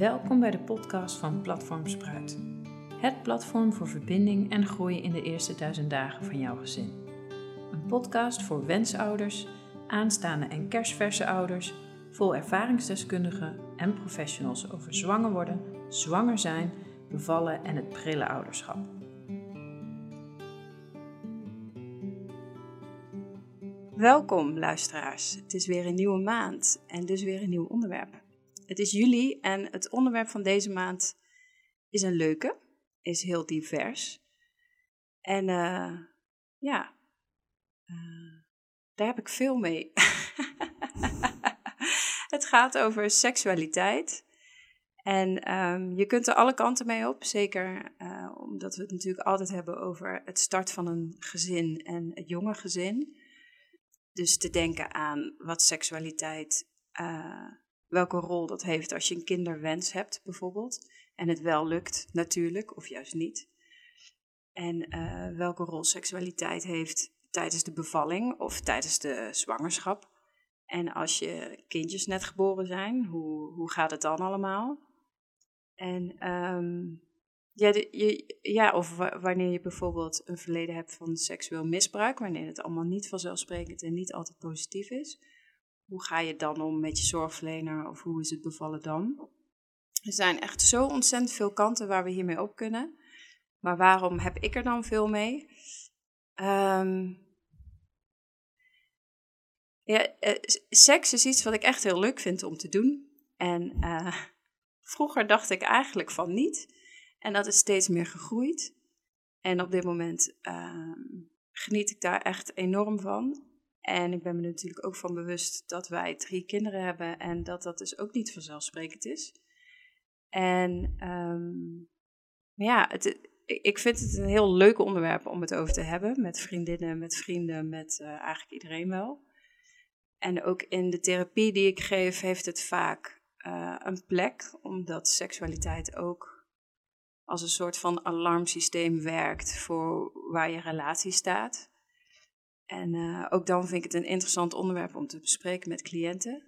Welkom bij de podcast van Platform Spruit. Het platform voor verbinding en groei in de eerste duizend dagen van jouw gezin. Een podcast voor wensouders, aanstaande en kerstverse ouders, vol ervaringsdeskundigen en professionals over zwanger worden, zwanger zijn, bevallen en het prille ouderschap. Welkom luisteraars. Het is weer een nieuwe maand en dus weer een nieuw onderwerp. Het is juli en het onderwerp van deze maand is een leuke, is heel divers. En uh, ja, uh, daar heb ik veel mee. het gaat over seksualiteit. En um, je kunt er alle kanten mee op, zeker uh, omdat we het natuurlijk altijd hebben over het start van een gezin en het jonge gezin. Dus te denken aan wat seksualiteit welke rol dat heeft als je een kinderwens hebt, bijvoorbeeld. En het wel lukt, natuurlijk, of juist niet. En uh, welke rol seksualiteit heeft tijdens de bevalling of tijdens de zwangerschap. En als je kindjes net geboren zijn, hoe, hoe gaat het dan allemaal? En um, ja, je, ja, of wanneer je bijvoorbeeld een verleden hebt van seksueel misbruik, wanneer het allemaal niet vanzelfsprekend en niet altijd positief is hoe ga je dan om met je zorgverlener of hoe is het bevallen dan? Er zijn echt zo ontzettend veel kanten waar we hiermee op kunnen. Maar waarom heb ik er dan veel mee? Um, ja, uh, seks is iets wat ik echt heel leuk vind om te doen. En uh, vroeger dacht ik eigenlijk van niet. En dat is steeds meer gegroeid. En op dit moment uh, geniet ik daar echt enorm van. En ik ben me natuurlijk ook van bewust dat wij drie kinderen hebben en dat dat dus ook niet vanzelfsprekend is. En um, ja, het, ik vind het een heel leuk onderwerp om het over te hebben. Met vriendinnen, met vrienden, met uh, eigenlijk iedereen wel. En ook in de therapie die ik geef, heeft het vaak uh, een plek, omdat seksualiteit ook als een soort van alarmsysteem werkt voor waar je relatie staat. En uh, ook dan vind ik het een interessant onderwerp om te bespreken met cliënten.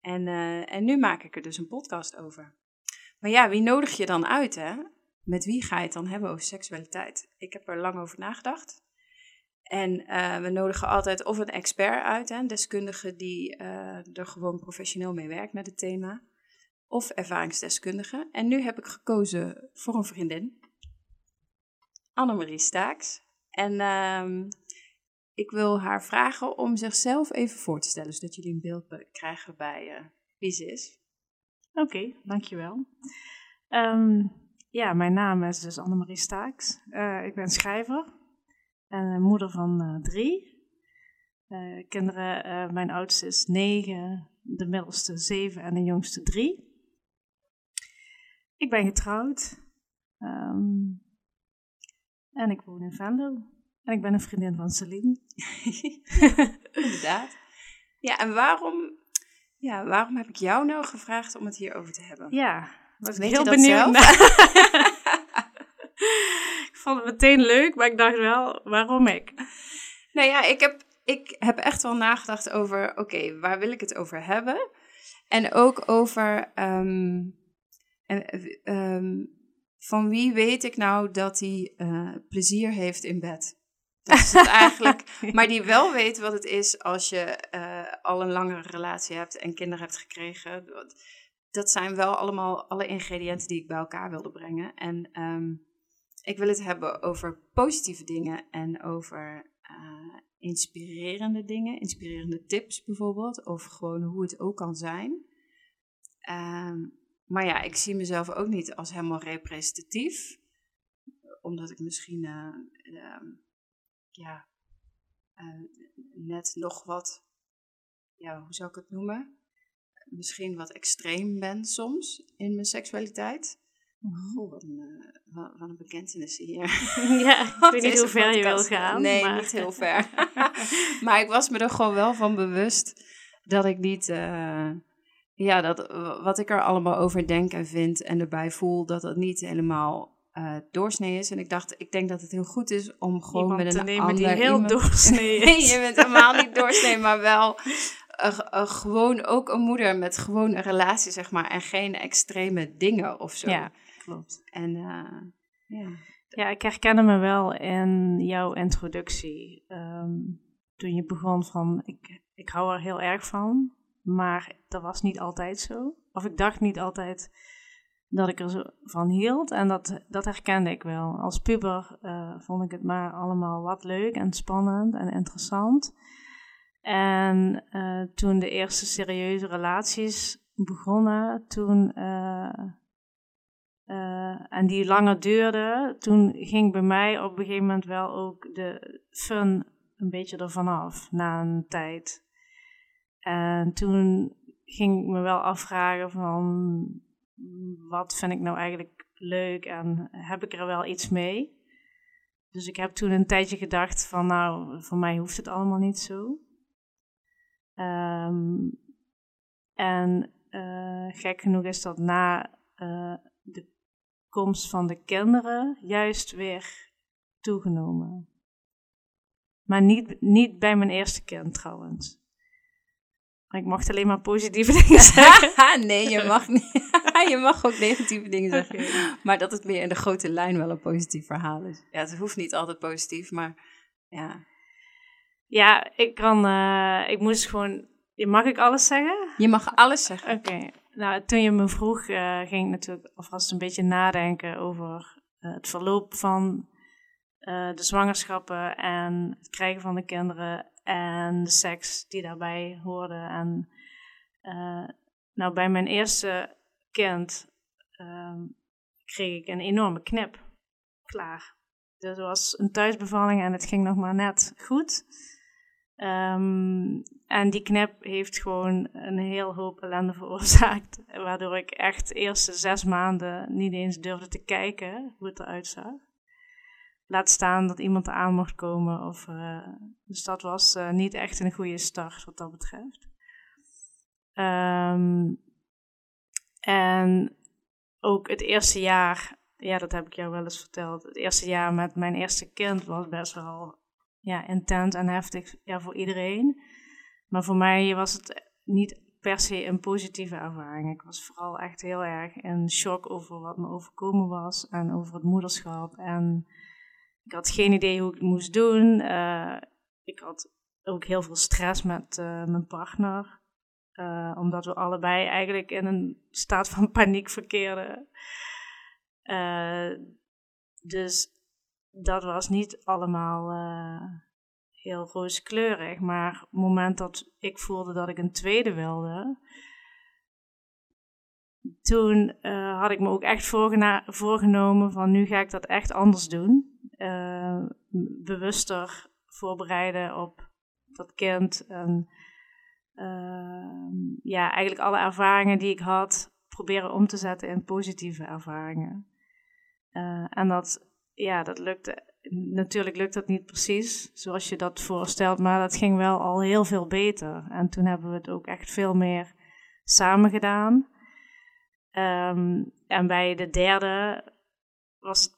En, uh, en nu maak ik er dus een podcast over. Maar ja, wie nodig je dan uit, hè? Met wie ga je het dan hebben over seksualiteit? Ik heb er lang over nagedacht. En uh, we nodigen altijd of een expert uit, hè, deskundige die er gewoon professioneel mee werkt met het thema, of ervaringsdeskundige. En nu heb ik gekozen voor een vriendin, Annemarie Staaks. En ehm, ik wil haar vragen om zichzelf even voor te stellen, zodat jullie een beeld krijgen bij uh, wie ze is. Oké, dankjewel. Um, ja, mijn naam is dus Annemarie Staaks. Uh, ik ben schrijver en moeder van uh, drie. kinderen, mijn oudste is negen, de middelste zeven en de jongste drie. Ik ben getrouwd um, en ik woon in Venlo. En ik ben een vriendin van Celine. Inderdaad. Ja, en waarom, ja, waarom heb ik jou nou gevraagd om het hierover te hebben? Ja, was ik heel benieuwd ik vond het meteen leuk, maar ik dacht wel, waarom ik? Nou ja, ik heb, ik heb echt wel nagedacht over, oké, waar wil ik het over hebben? En ook over, um, um, van wie weet ik nou dat hij uh, plezier heeft in bed? Dat is het eigenlijk. Maar die wel weet wat het is als je uh, al een langere relatie hebt en kinderen hebt gekregen. Dat zijn wel allemaal alle ingrediënten die ik bij elkaar wilde brengen. En um, ik wil het hebben over positieve dingen en over uh, inspirerende dingen. Inspirerende tips bijvoorbeeld. Of gewoon hoe het ook kan zijn. Um, maar ja, ik zie mezelf ook niet als helemaal representatief. Omdat ik misschien. Uh, ja, uh, net nog wat, ja, hoe zou ik het noemen? Misschien wat extreem ben soms in mijn seksualiteit. Mhm. Goh, wat een, uh, wat, wat een bekentenis hier. Ja, ik weet niet hoe ver je wil gaan. Nee, maar... niet heel ver. maar ik was me er gewoon wel van bewust dat ik niet... Uh, ja, dat wat ik er allemaal over denk en vind en erbij voel, dat dat niet helemaal uh, doorsnee is. En ik dacht, ik denk dat het heel goed is om gewoon iemand met een te nemen ander die heel iemand... doorsnee is. nee, je bent helemaal niet doorsnee, maar wel gewoon ook een moeder met gewoon een relatie, zeg maar. En geen extreme dingen of zo. Ja, klopt. En uh, ja. Ja, ik herkende me wel in jouw introductie. Ehm, toen je begon van, ik, ik hou er heel erg van. Maar dat was niet altijd zo. Of ik dacht niet altijd dat ik er zo van hield. En dat, dat herkende ik wel. Als puber uh, vond ik het maar allemaal wat leuk en spannend en interessant. En uh, toen de eerste serieuze relaties begonnen, toen, uh, en die langer duurden, toen ging bij mij op een gegeven moment wel ook de fun een beetje ervan af na een tijd. En toen ging ik me wel afvragen van wat vind ik nou eigenlijk leuk en heb ik er wel iets mee? Dus ik heb toen een tijdje gedacht van nou, voor mij hoeft het allemaal niet zo. Um, en uh, gek genoeg is dat na uh, de komst van de kinderen juist weer toegenomen. Maar niet, niet bij mijn eerste kind trouwens. Ik mocht alleen maar positieve dingen zeggen. nee, je mag niet. Je mag ook negatieve dingen zeggen. Maar dat het meer in de grote lijn wel een positief verhaal is. Ja, het hoeft niet altijd positief, maar ja. Ja, ik kan. Uh, ik moest gewoon. Mag ik alles zeggen? Je mag alles zeggen. Oké. Nou, toen je me vroeg, uh, ging ik natuurlijk alvast een beetje nadenken over uh, het verloop van de zwangerschappen en het krijgen van de kinderen en de seks die daarbij hoorde. En nou, bij mijn eerste kind uh, kreeg ik een enorme knip. Klaar. Dus was een thuisbevalling en het ging nog maar net goed. Um, en die knip heeft gewoon een heel hoop ellende veroorzaakt. Waardoor ik echt de eerste zes maanden niet eens durfde te kijken hoe het eruit zag laat staan dat iemand aan mocht komen. Of, uh, dus dat was uh, niet echt een goede start wat dat betreft. Um, en ook het eerste jaar, ja, dat heb ik jou wel eens verteld. Het eerste jaar met mijn eerste kind was best wel ja, intens en heftig ja, voor iedereen. Maar voor mij was het niet per se een positieve ervaring. Ik was vooral echt heel erg in shock over wat me overkomen was en over het moederschap. En ik had geen idee hoe ik het moest doen. Uh, ik had ook heel veel stress met uh, mijn partner. Uh, omdat we allebei eigenlijk in een staat van paniek verkeerden. dus dat was niet allemaal heel rooskleurig. Maar op het moment dat ik voelde dat ik een tweede wilde, toen uh, had ik me ook echt voorgenomen van nu ga ik dat echt anders doen. Uh, bewuster voorbereiden op dat kind. En uh, ja, eigenlijk alle ervaringen die ik had, proberen om te zetten in positieve ervaringen. en dat, ja, dat lukte. Natuurlijk lukt dat niet precies zoals je dat voorstelt, maar dat ging wel al heel veel beter. En toen hebben we het ook echt veel meer samen gedaan. Um, en bij de derde was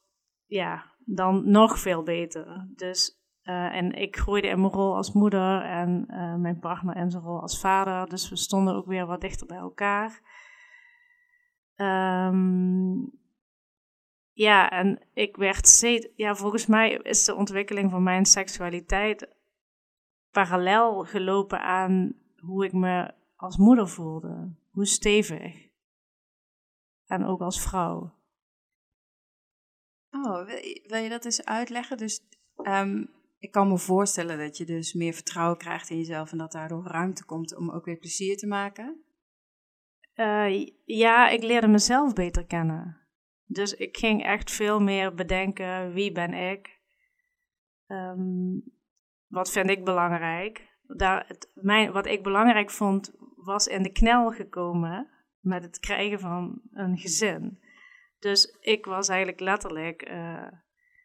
ja, dan nog veel beter. Dus, uh, en ik groeide in mijn rol als moeder en uh, mijn partner in zijn rol als vader. Dus we stonden ook weer wat dichter bij elkaar. Um, ja, en ik werd steeds. Ja, volgens mij is de ontwikkeling van mijn seksualiteit parallel gelopen aan hoe ik me als moeder voelde. Hoe stevig en ook als vrouw. Oh, wil je, dat eens uitleggen? Dus um, ik kan me voorstellen dat je dus meer vertrouwen krijgt in jezelf en dat daardoor ruimte komt om ook weer plezier te maken. Uh, ja, ik leerde mezelf beter kennen. Dus ik ging echt veel meer bedenken wie ben ik, um, wat vind ik belangrijk. Daar, het, mijn, wat ik belangrijk vond was in de knel gekomen met het krijgen van een gezin. Dus ik was eigenlijk letterlijk uh,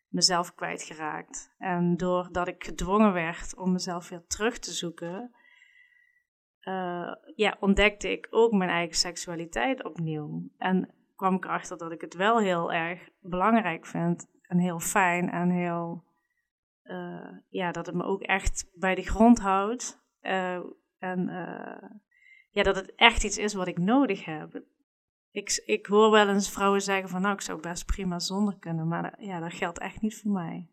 mezelf kwijtgeraakt. En doordat ik gedwongen werd om mezelf weer terug te zoeken, uh, ja, ontdekte ik ook mijn eigen seksualiteit opnieuw. En kwam ik erachter dat ik het wel heel erg belangrijk vind en heel fijn en heel, uh, ja, dat het me ook echt bij de grond houdt. En uh, ja, dat het echt iets is wat ik nodig heb. Ik, ik hoor wel eens vrouwen zeggen van nou, ik zou best prima zonder kunnen, maar ja, dat geldt echt niet voor mij.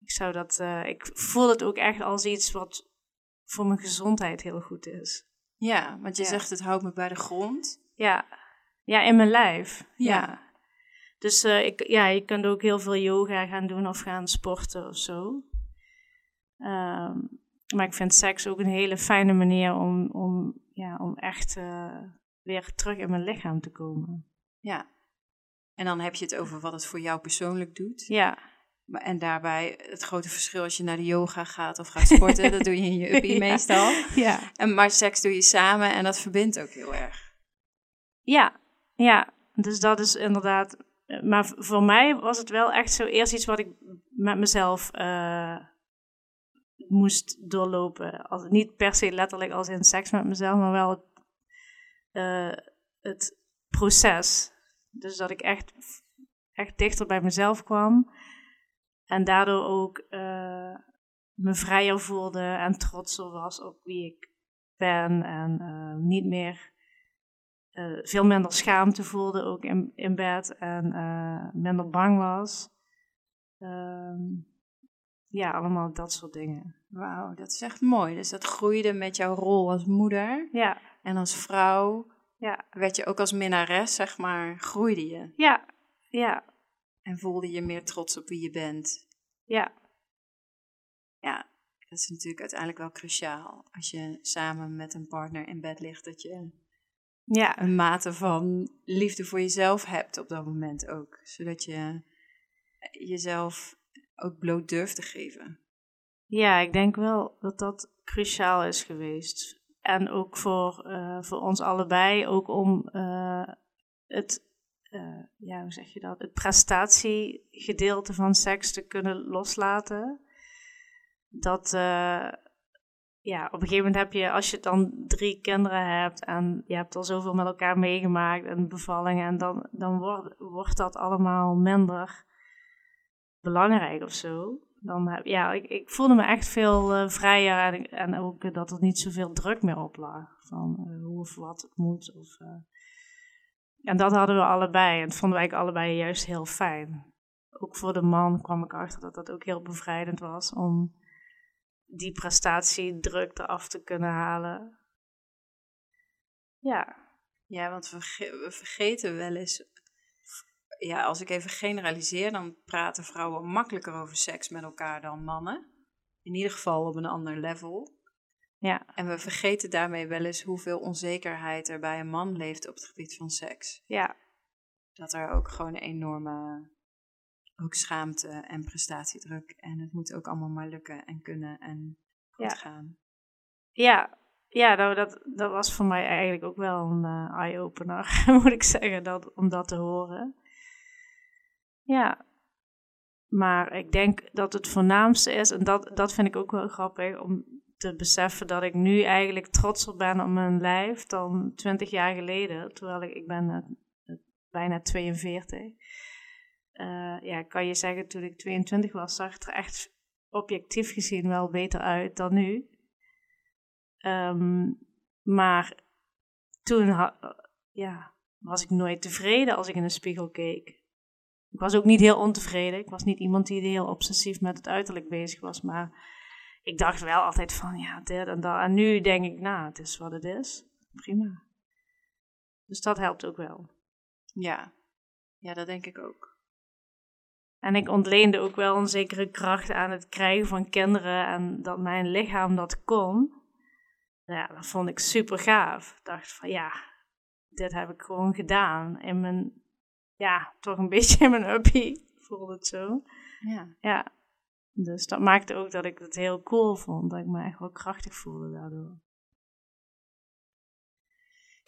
Ik zou dat, uh, ik voel het ook echt als iets wat voor mijn gezondheid heel goed is. Ja, want je zegt het houdt me bij de grond. Ja, ja in mijn lijf. Ja. Dus uh, ik, ja, je kunt ook heel veel yoga gaan doen of gaan sporten of zo. Um, maar ik vind seks ook een hele fijne manier om, om, ja, om echt uh, weer terug in mijn lichaam te komen. Ja. En dan heb je het over wat het voor jou persoonlijk doet. Ja. Maar, en daarbij het grote verschil als je naar de yoga gaat of gaat sporten, dat doe je in je uppie meestal. Ja. En, maar seks doe je samen en dat verbindt ook heel erg. Ja, ja. Dus dat is inderdaad. Maar voor mij was het wel echt zo eerst iets wat ik met mezelf uh, moest doorlopen. Als, niet per se letterlijk als in seks met mezelf, maar wel het, uh, het proces. Dus dat ik echt, echt dichter bij mezelf kwam. En daardoor ook uh, me vrijer voelde en trotser was op wie ik ben. En uh, niet meer veel minder schaamte voelde ook in, in bed. En minder bang was. Ehm, ja, allemaal dat soort dingen. Wauw, dat is echt mooi. Dus dat groeide met jouw rol als moeder. Ja. En als vrouw. Ja. Werd je ook als minnares, zeg maar, groeide je. Ja, ja. En voelde je meer trots op wie je bent. Ja. Ja, dat is natuurlijk uiteindelijk wel cruciaal. Als je samen met een partner in bed ligt, dat je ja. een mate van liefde voor jezelf hebt op dat moment ook. Zodat je jezelf ook bloot durft te geven. Ja, ik denk wel dat dat cruciaal is geweest. En ook voor, uh, voor ons allebei, ook om uh, het, uh, ja, hoe zeg je dat, het prestatiegedeelte van seks te kunnen loslaten. Dat, ja, op een gegeven moment heb je, als je dan drie kinderen hebt en je hebt al zoveel met elkaar meegemaakt en bevallingen, en dan, dan wordt, wordt dat allemaal minder belangrijk of zo. Dan heb, ja, ik, voelde me echt veel uh, vrijer en, ook dat er niet zoveel druk meer op lag. Van hoe of wat het moet. Of. En dat hadden we allebei. En dat vonden wij allebei juist heel fijn. Ook voor de man kwam ik achter dat dat ook heel bevrijdend was om die prestatiedruk eraf te kunnen halen. Ja. Ja, want we vergeten wel eens ja, als ik even generaliseer, dan praten vrouwen makkelijker over seks met elkaar dan mannen. In ieder geval op een ander level. Ja. En we vergeten daarmee wel eens hoeveel onzekerheid er bij een man leeft op het gebied van seks. Ja. Dat er ook gewoon een enorme ook schaamte en prestatiedruk. En het moet ook allemaal maar lukken en kunnen en goed ja. gaan. Ja, ja nou, dat, dat was voor mij eigenlijk ook wel een uh, eye-opener, moet ik zeggen, dat, om dat te horen. Ja, maar ik denk dat het voornaamste is, en dat, dat vind ik ook wel grappig, om te beseffen dat ik nu eigenlijk trotser ben op mijn lijf dan 20 jaar geleden. Terwijl ik, ik ben uh, bijna 42. Uh, ja, kan je zeggen, toen ik 22 was, zag het er echt objectief gezien wel beter uit dan nu. Um, maar toen ja, was ik nooit tevreden als ik in een spiegel keek. Ik was ook niet heel ontevreden. Ik was niet iemand die heel obsessief met het uiterlijk bezig was. Maar ik dacht wel altijd van ja, dit en dat. En nu denk ik, nou, het is wat het is. Prima. Dus dat helpt ook wel. Ja, ja dat denk ik ook. En ik ontleende ook wel een zekere kracht aan het krijgen van kinderen. En dat mijn lichaam dat kon. Ja, dat vond ik super gaaf. Ik dacht van ja, dit heb ik gewoon gedaan in mijn ja, toch een beetje in mijn uppie, voelde het zo. Ja. ja. Dus dat maakte ook dat ik het heel cool vond, dat ik me echt wel krachtig voelde daardoor.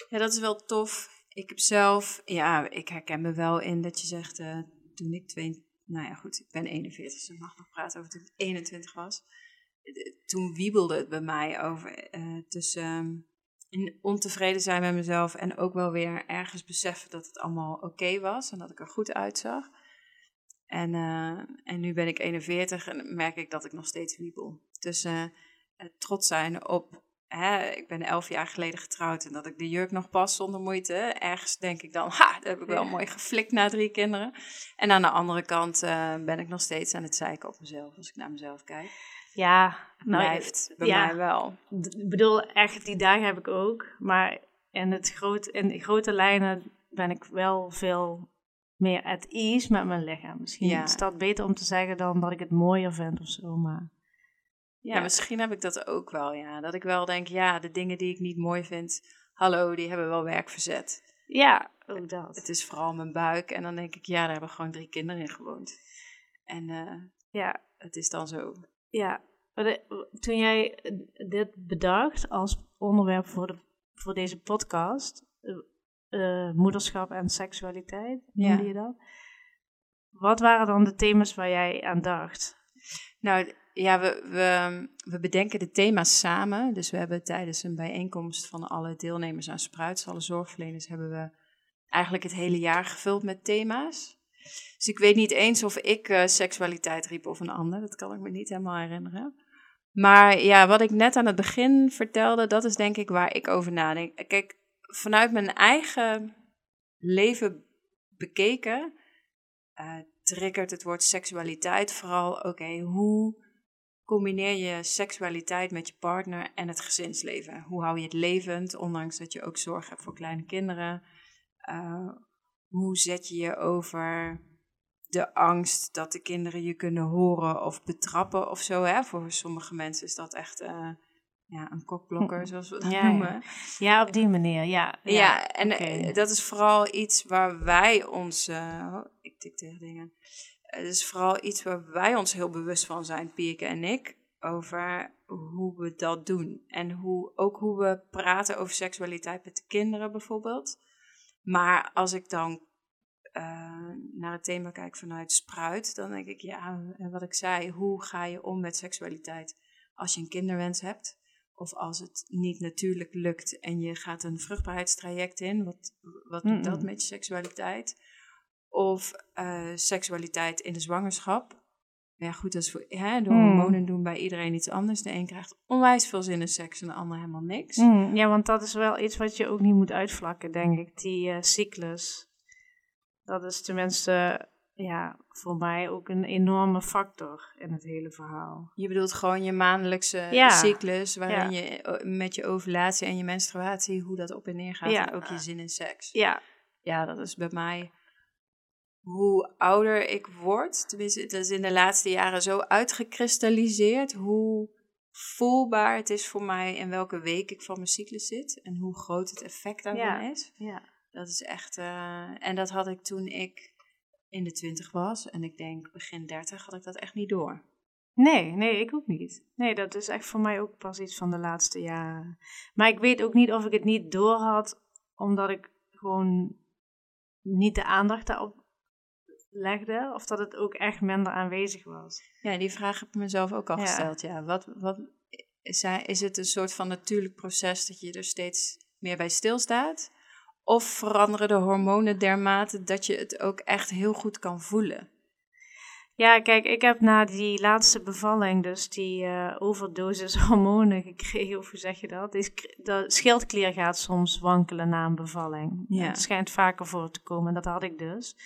Ja, dat is wel tof. Ik heb zelf, ja, ik herken me wel in dat je zegt, uh, toen ik twee, nou ja goed, ik ben 41, dus ik mag nog praten over toen ik 21 was. Toen wiebelde het bij mij over uh, tussen in ontevreden zijn met mezelf en ook wel weer ergens beseffen dat het allemaal oké was en dat ik er goed uitzag. En, uh, en nu ben ik 41 en merk ik dat ik nog steeds wiebel. Tussen uh, trots zijn op hè, ik ben elf jaar geleden getrouwd en dat ik de jurk nog pas zonder moeite. Ergens denk ik dan, ha, dat heb ik wel mooi geflikt na drie kinderen. En aan de andere kant eh, ben ik nog steeds aan het zeiken op mezelf, als ik naar mezelf kijk. Ja, nou, Blijft bij ja. mij wel. Ik bedoel, echt, die dagen heb ik ook. Maar in, het groot, in de grote lijnen ben ik wel veel meer at ease met mijn lichaam. Misschien Ja. is dat beter om te zeggen dan dat ik het mooier vind of zo. Maar Ja, misschien heb ik dat ook wel, ja. Dat ik wel denk, ja, de dingen die ik niet mooi vind, hallo, die hebben wel werk verzet. ja, ook dat. Het is vooral mijn buik. En dan denk ik, ja, daar hebben gewoon drie kinderen in gewoond. En eh, Ja, het is dan zo. ja. Toen jij dit bedacht als onderwerp voor, de, voor deze podcast, eh, eh, moederschap en seksualiteit, noemde Ja. je dat? Wat waren dan de thema's waar jij aan dacht? Nou ja, we, we, we bedenken de thema's samen. Dus we hebben tijdens een bijeenkomst van alle deelnemers aan Spruits, alle zorgverleners, hebben we eigenlijk het hele jaar gevuld met thema's. Dus ik weet niet eens of ik eh, seksualiteit riep of een ander. Dat kan ik me niet helemaal herinneren. Maar ja, wat ik net aan het begin vertelde, dat is denk ik waar ik over nadenk. Kijk, vanuit mijn eigen leven bekeken, eh, triggert het woord seksualiteit vooral, oké, hoe combineer je seksualiteit met je partner en het gezinsleven? Hoe hou je het levend, ondanks dat je ook zorg hebt voor kleine kinderen? Eh, hoe zet je je over de angst dat de kinderen je kunnen horen of betrappen of zo? Hè? Voor sommige mensen is dat echt eh, ja, een kokblokker, zoals we dat Ja, ja. noemen. Ja, op die manier, ja. Ja, en oké. eh, dat is vooral iets waar wij ons. eh, oh, ik tik tegen dingen. Het is vooral iets waar wij ons heel bewust van zijn, Pieke en ik. Over hoe we dat doen. En hoe, ook hoe we praten over seksualiteit met de kinderen bijvoorbeeld. Maar als ik dan eh, naar het thema kijk vanuit Spruit, dan denk ik, ja, en wat ik zei, hoe ga je om met seksualiteit als je een kinderwens hebt? Of als het niet natuurlijk lukt en je gaat een vruchtbaarheidstraject in, wat, wat doet dat met je seksualiteit? Of eh, seksualiteit in de zwangerschap. Ja, goed, dat is voor, hè, de Mm. hormonen doen bij iedereen iets anders. De een krijgt onwijs veel zin in seks en de ander helemaal niks. Mm, ja, want dat is wel iets wat je ook niet moet uitvlakken, denk ik. Die eh, cyclus. Dat is tenminste, ja, voor mij ook een enorme factor in het hele verhaal. Je bedoelt gewoon je maandelijkse Ja. cyclus, waarin Ja. je eh, met je ovulatie en je menstruatie, hoe dat op en neer gaat. Ja. En ook je zin in seks. Ja, Ja, dat is bij mij hoe ouder ik word. Tenminste, het is in de laatste jaren zo uitgekristalliseerd hoe voelbaar het is voor mij in welke week ik van mijn cyclus zit. En hoe groot het effect daarvan is. ja. Dat is echt. eh, en dat had ik toen ik in de twintig was. En ik denk begin dertig had ik dat echt niet door. Nee, nee, ik ook niet. Nee, dat is echt voor mij ook pas iets van de laatste jaren. Maar ik weet ook niet of ik het niet door had, omdat ik gewoon niet de aandacht daarop legde, of dat het ook echt minder aanwezig was. Ja, die vraag heb ik mezelf ook al Ja. gesteld. Ja, wat, wat is het een soort van natuurlijk proces dat je er steeds meer bij stilstaat? Of veranderen de hormonen dermate dat je het ook echt heel goed kan voelen? Ja, kijk, ik heb na die laatste bevalling dus die eh, overdosis hormonen gekregen, of hoe zeg je dat? De schildklier gaat soms wankelen na een bevalling. Ja. Het schijnt vaker voor te komen, dat had ik dus.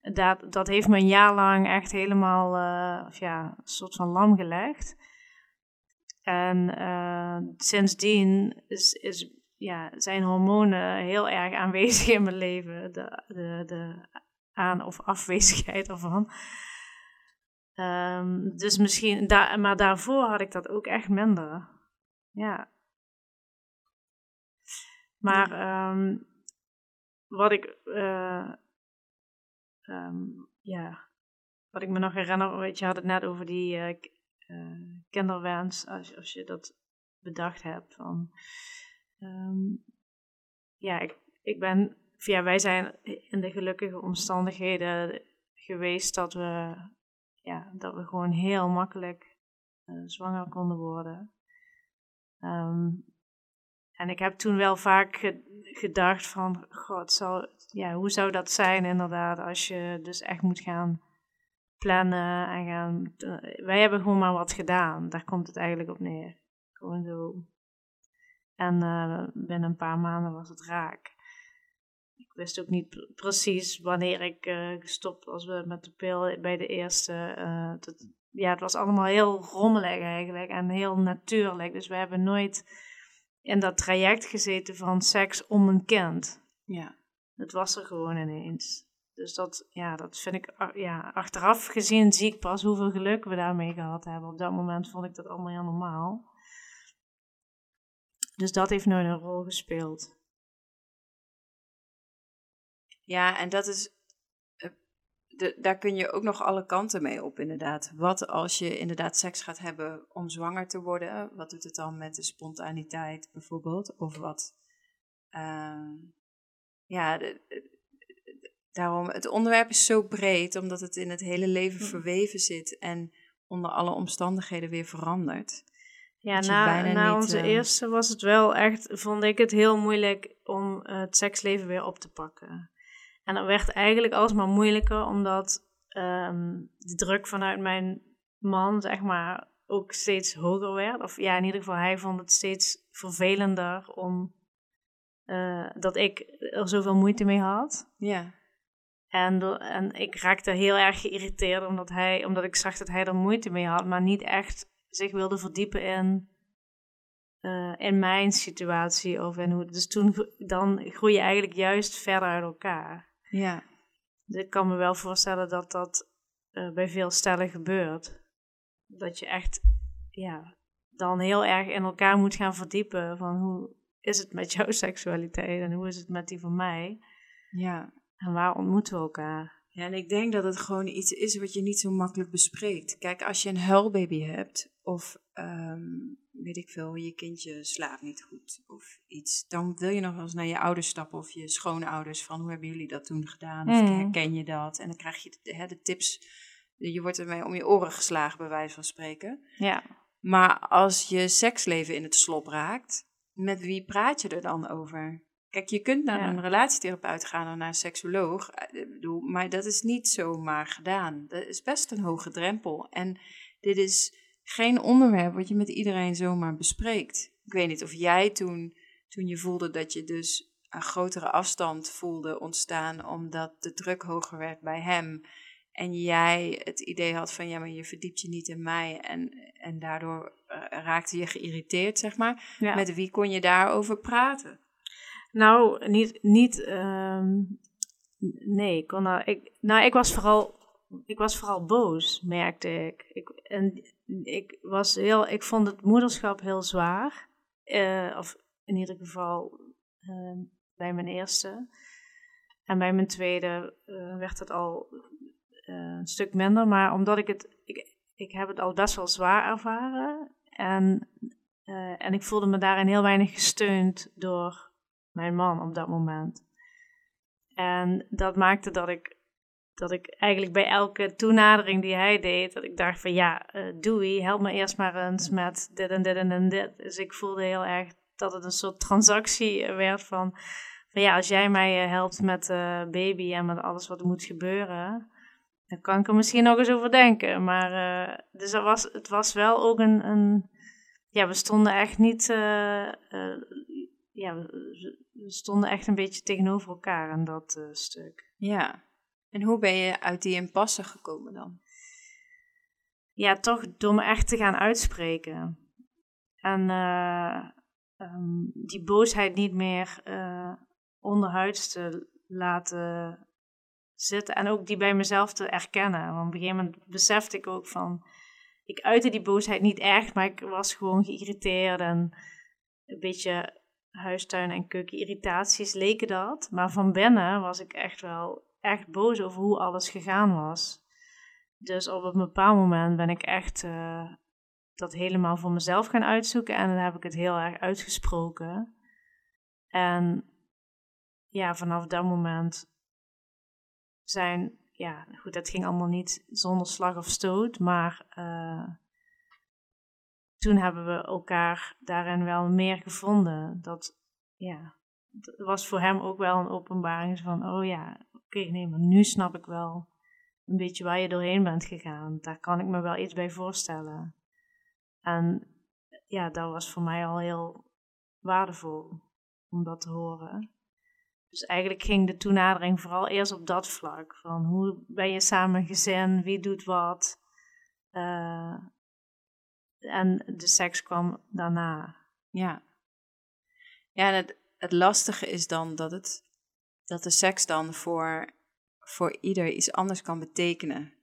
Dat, dat heeft me een jaar lang echt helemaal, eh, of ja, een soort van lam gelegd. En eh, sindsdien is, is, ja, zijn hormonen heel erg aanwezig in mijn leven. De, de, de aan- of afwezigheid ervan. Ehm, dus misschien, da maar daarvoor had ik dat ook echt minder. Ja. Maar ehm, wat ik, eh, ehm, ja, wat ik me nog herinner, weet je, had het net over die eh, eh, kinderwens, als, als je dat bedacht hebt. Van, ehm, ja, ik, ik ben, ja, wij zijn in de gelukkige omstandigheden geweest dat we ja, dat we gewoon heel makkelijk eh, zwanger konden worden. Ehm, en ik heb toen wel vaak ge- gedacht van, god, zal, ja, hoe zou dat zijn inderdaad als je dus echt moet gaan plannen en gaan... eh, wij hebben gewoon maar wat gedaan, daar komt het eigenlijk op neer. Gewoon zo En uh, binnen een paar maanden was het raak. Ik wist ook niet precies wanneer ik uh, gestopt was met de pil bij de eerste. Dat, ja, het was allemaal heel rommelig eigenlijk en heel natuurlijk. Dus we hebben nooit in dat traject gezeten van seks om een kind. Ja. Het was er gewoon ineens. Dus dat, ja, dat vind ik, ja, achteraf gezien zie ik pas hoeveel geluk we daarmee gehad hebben. Op dat moment vond ik dat allemaal heel normaal. Dus dat heeft nooit een rol gespeeld. Ja, en dat is, eh, de, daar kun je ook nog alle kanten mee op, inderdaad. Wat als je inderdaad seks gaat hebben om zwanger te worden? Wat doet het dan met de spontaniteit bijvoorbeeld? Of wat, uh, ja, de, Daarom, het onderwerp is zo breed, omdat het in het hele leven hm. verweven zit en onder alle omstandigheden weer verandert. Ja, na, na onze uh... eerste was het wel echt, vond ik het heel moeilijk om het seksleven weer op te pakken. En dat werd eigenlijk alsmaar moeilijker, omdat um, de druk vanuit mijn man, zeg maar, ook steeds hoger werd. Of ja, in ieder geval, hij vond het steeds vervelender om uh, dat ik er zoveel moeite mee had. Ja. En, en ik raakte heel erg geïrriteerd omdat, hij, omdat ik zag dat hij er moeite mee had, maar niet echt zich wilde verdiepen in, uh, in mijn situatie. Of in hoe, dus toen dan groei je eigenlijk juist verder uit elkaar. Ja. Dus ik kan me wel voorstellen dat dat uh, bij veel stellen gebeurt. Dat je echt ja, dan heel erg in elkaar moet gaan verdiepen van hoe is het met jouw seksualiteit en hoe is het met die van mij. Ja. En waar ontmoeten we elkaar? Ja, en ik denk dat het gewoon iets is wat je niet zo makkelijk bespreekt. Kijk, als je een huilbaby hebt, of um, weet ik veel, je kindje slaapt niet goed of iets, dan wil je nog wel eens naar je ouders stappen of je schoonouders van hoe hebben jullie dat toen gedaan? Of mm. herken je dat? En dan krijg je de, hè, de tips, je wordt ermee om je oren geslagen, bij wijze van spreken. Ja. Maar als je seksleven in het slop raakt, met wie praat je er dan over? Kijk, je kunt naar een relatietherapeut gaan of naar een seksoloog, eh, bedoel, maar dat is niet zomaar gedaan. Dat is best een hoge drempel. En dit is geen onderwerp wat je met iedereen zomaar bespreekt. Ik weet niet of jij toen, toen je voelde dat je dus een grotere afstand voelde ontstaan omdat de druk hoger werd bij hem. En jij het idee had van ja, maar je verdiept je niet in mij. En, en daardoor uh, raakte je geïrriteerd, zeg maar. Met wie kon je daarover praten? Nou, niet, niet um, nee, ik kon nou, ik, nou, ik was vooral, ik was vooral boos, merkte ik. ik en ik was heel, ik vond het moederschap heel zwaar, uh, of in ieder geval uh, bij mijn eerste. En bij mijn tweede uh, werd het al een stuk minder, maar omdat ik het, ik, ik heb het al best wel zwaar ervaren en, en ik voelde me daarin heel weinig gesteund door mijn man op dat moment. En dat maakte dat ik, dat ik eigenlijk bij elke toenadering die hij deed, dat ik dacht van ja, uh, doei, help me eerst maar eens met dit en dit en dit. Dus ik voelde heel erg dat het een soort transactie werd van, van ja, als jij mij eh, helpt met uh, baby en met alles wat moet gebeuren, dan kan ik er misschien nog eens over denken. Maar dus dat was, het was wel ook een, een ja, we stonden echt niet, ja, we stonden echt een beetje tegenover elkaar in dat uh, stuk. Ja. En hoe ben je uit die impasse gekomen dan? Ja, toch door me echt te gaan uitspreken. En uh, um, die boosheid niet meer uh, onderhuids te laten zitten. En ook die bij mezelf te erkennen. Want op een gegeven moment besefte ik ook van... Ik uitte die boosheid niet echt, maar ik was gewoon geïrriteerd en een beetje huistuin- en keukenirritaties leken dat. Maar van binnen was ik echt wel echt boos over hoe alles gegaan was. Dus op een bepaald moment ben ik echt uh, dat helemaal voor mezelf gaan uitzoeken. En dan heb ik het heel erg uitgesproken. En ja, vanaf dat moment zijn, ja, goed, dat ging allemaal niet zonder slag of stoot. Maar uh, toen hebben we elkaar daarin wel meer gevonden. Dat, ja, was voor hem ook wel een openbaring van, oh ja, oké, nee, maar nu snap ik wel een beetje waar je doorheen bent gegaan. Daar kan ik me wel iets bij voorstellen. En ja, dat was voor mij al heel waardevol om dat te horen. Dus eigenlijk ging de toenadering vooral eerst op dat vlak. Van hoe ben je samen gezin, wie doet wat. Uh, en de seks kwam daarna. Ja. Ja, en het, het lastige is dan dat, het, dat de seks dan voor, voor ieder iets anders kan betekenen.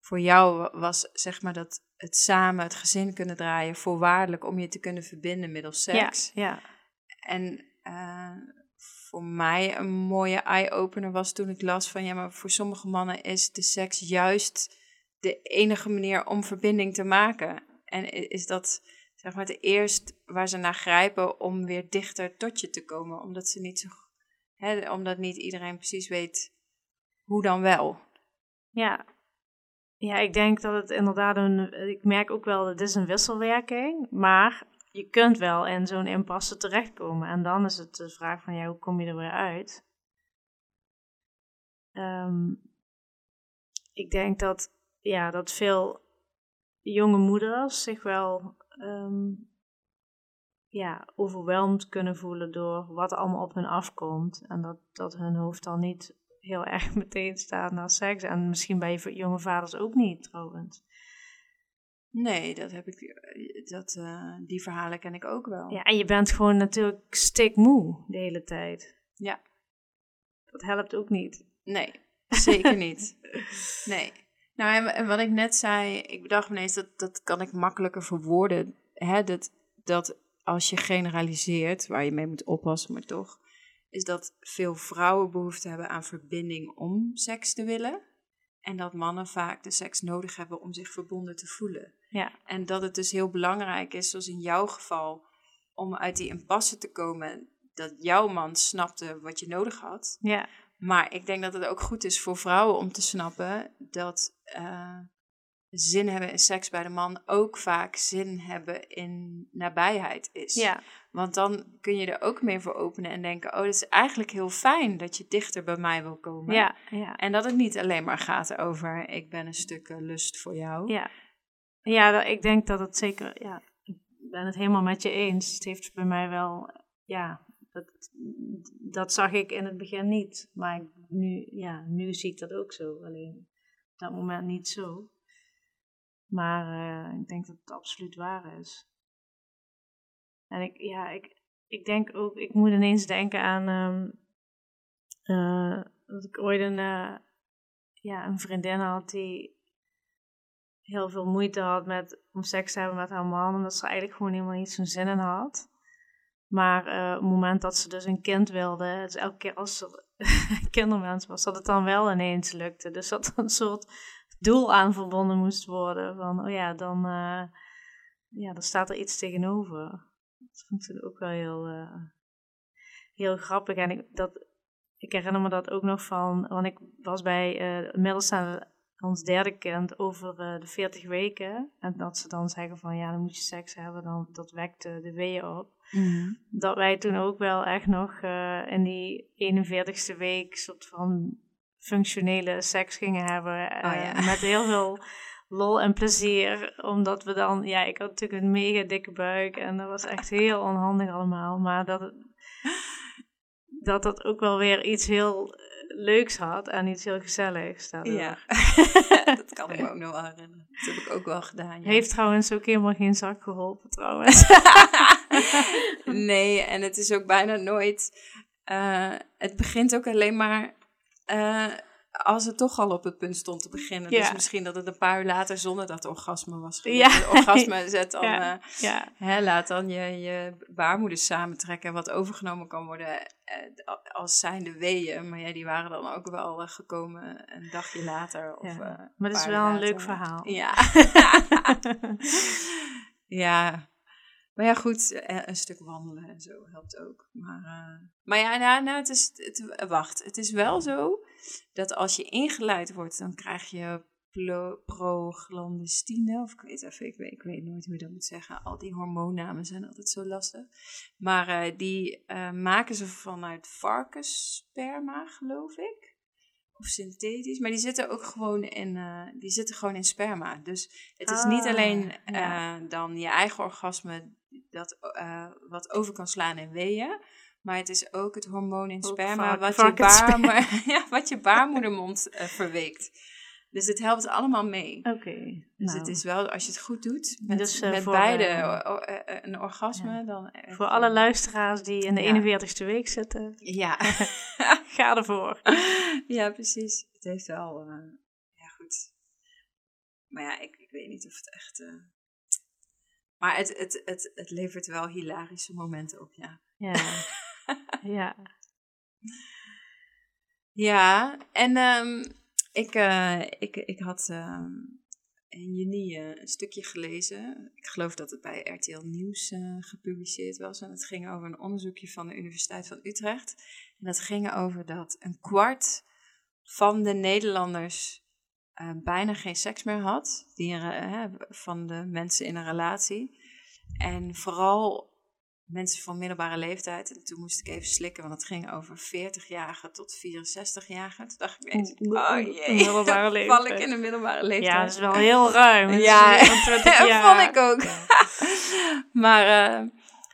Voor jou was zeg maar dat het samen, het gezin kunnen draaien, voorwaardelijk om je te kunnen verbinden middels seks. Ja, ja. En uh, voor mij een mooie eye-opener was toen ik las van ja, maar voor sommige mannen is de seks juist de enige manier om verbinding te maken. En is dat zeg maar het eerst waar ze naar grijpen om weer dichter tot je te komen, omdat ze niet zo, hè, omdat niet iedereen precies weet hoe dan wel. Ja. Ja, ik denk dat het inderdaad een. Ik merk ook wel dat het is een wisselwerking. Maar je kunt wel in zo'n impasse terechtkomen. En dan is het de vraag van, ja, hoe kom je er weer uit? Ehm, ik denk dat, ja, dat veel jonge moeders zich wel um, ja, overweldigd kunnen voelen door wat allemaal op hun afkomt. En dat, dat hun hoofd dan niet heel erg meteen staat naar seks. En misschien bij jonge vaders ook niet, trouwens. Nee, dat heb ik, dat, uh, die verhalen ken ik ook wel. Ja, en je bent gewoon natuurlijk stikmoe de hele tijd. Ja. Dat helpt ook niet. Nee, zeker niet. Nee. Nou, en, wat ik net zei, ik bedacht ineens, dat, dat kan ik makkelijker verwoorden. Hè, dat, dat als je generaliseert, waar je mee moet oppassen, maar toch, is dat veel vrouwen behoefte hebben aan verbinding om seks te willen. En dat mannen vaak de seks nodig hebben om zich verbonden te voelen. Ja. En dat het dus heel belangrijk is, zoals in jouw geval, om uit die impasse te komen. Dat jouw man snapte wat je nodig had. Ja. Maar ik denk dat het ook goed is voor vrouwen om te snappen dat uh, zin hebben in seks bij de man ook vaak zin hebben in nabijheid is. Ja. Want dan kun je er ook meer voor openen en denken: oh, dat is eigenlijk heel fijn dat je dichter bij mij wil komen. Ja, ja. En dat het niet alleen maar gaat over: ik ben een stuk eh, lust voor jou. Ja, ja ik denk dat het zeker. Ja, ik ben het helemaal met je eens. Het heeft bij mij wel. Ja, dat, dat zag ik in het begin niet. Maar nu, ja, nu zie ik dat ook zo. Alleen op dat moment niet zo. Maar uh, ik denk dat het absoluut waar is. En ik, ja, ik, ik denk ook, ik moet ineens denken aan um, uh, dat ik ooit een, uh, ja, een vriendin had die heel veel moeite had met, om seks te hebben met haar man, omdat ze eigenlijk gewoon helemaal niet zo'n zin in had. Maar uh, op het moment dat ze dus een kind wilde, dus elke keer als ze kindermens was, dat het dan wel ineens lukte. Dus dat er een soort doel aan verbonden moest worden. Van, oh ja, dan, uh, ja, dan staat er iets tegenover. Dat vond ik ook wel heel, uh, heel grappig. En ik, dat, ik herinner me dat ook nog van, want ik was bij uh, inmiddels aan ons derde kind over de 40 weken. En dat ze dan zeggen van, ja, dan moet je seks hebben, dan, dat wekt de weeën op. Mm. Dat wij toen ook wel echt nog in die 41ste week soort van functionele seks gingen hebben. Oh, ja. Met heel veel lol en plezier. Omdat we dan, ja, ik had natuurlijk een mega dikke buik. En dat was echt heel onhandig allemaal. Maar dat het, dat dat ook wel weer iets heel leuks had en iets heel gezelligs. Daardoor. Ja, dat kan ik me ook nog herinneren. Dat heb ik ook wel gedaan. Ja. Heeft trouwens ook helemaal geen zak geholpen, trouwens. nee, en het is ook bijna nooit. Uh, het begint ook alleen maar uh, als het toch al op het punt stond te beginnen. Ja. Dus misschien dat het een paar uur later zonder dat orgasme was Ja. gebeurd. Het orgasme zet dan, Ja. uh, ja. hè, laat dan je, je baarmoeder samentrekken. En wat overgenomen kan worden uh, als zijnde weeën. Maar ja, die waren dan ook wel uh, gekomen een dagje later. Of, Ja. Maar het is wel een leuk verhaal. Ja. ja. Maar ja, goed, eh, een stuk wandelen en zo helpt ook. Maar, eh, maar ja, nou, nou, het is, het, wacht, het is wel zo dat als je ingeleid wordt, dan krijg je proglandestine, of ik weet even, ik weet, ik weet nooit hoe je dat moet zeggen. Al die hormoonnamen zijn altijd zo lastig. Maar eh, die maken ze vanuit varkenssperma, geloof ik. Of synthetisch, maar die zitten ook gewoon in, eh, die zitten gewoon in sperma. Dus het is niet Ah, alleen ja. eh, dan je eigen orgasme dat, eh, wat over kan slaan in weeën, maar het is ook het hormoon in Ook sperma vaak- wat, vaak je ja, wat je baarmoedermond verweekt. Dus het helpt allemaal mee. Oké. Dus nou, het is wel, als je het goed doet, met, Dus, eh, met voor, beide eh, eh, een orgasme, ja. dan... Voor alle luisteraars die in de Ja. 41ste week zitten, Ja. ga ervoor. ja, precies. Het heeft wel... ja, goed. Maar ja, ik, ik weet niet of het echt... maar het, het, het, het levert wel hilarische momenten op, ja. Ja. ja. Ja, en ehm, ik, eh, ik, ik had ehm, in juni eh, een stukje gelezen. Ik geloof dat het bij RTL Nieuws eh, gepubliceerd was. En het ging over een onderzoekje van de Universiteit van Utrecht. En dat ging over dat een kwart van de Nederlanders bijna geen seks meer had. Die van de mensen in een relatie. En vooral mensen van middelbare leeftijd. En toen moest ik even slikken, want het ging over 40-jarigen tot 64-jarigen. Toen dacht ik ineens, oh jee, middelbare val ik in de middelbare leeftijd. ja, dat is wel heel ruim. Is Ja, meer dan 20 dat vond ik ook. maar eh,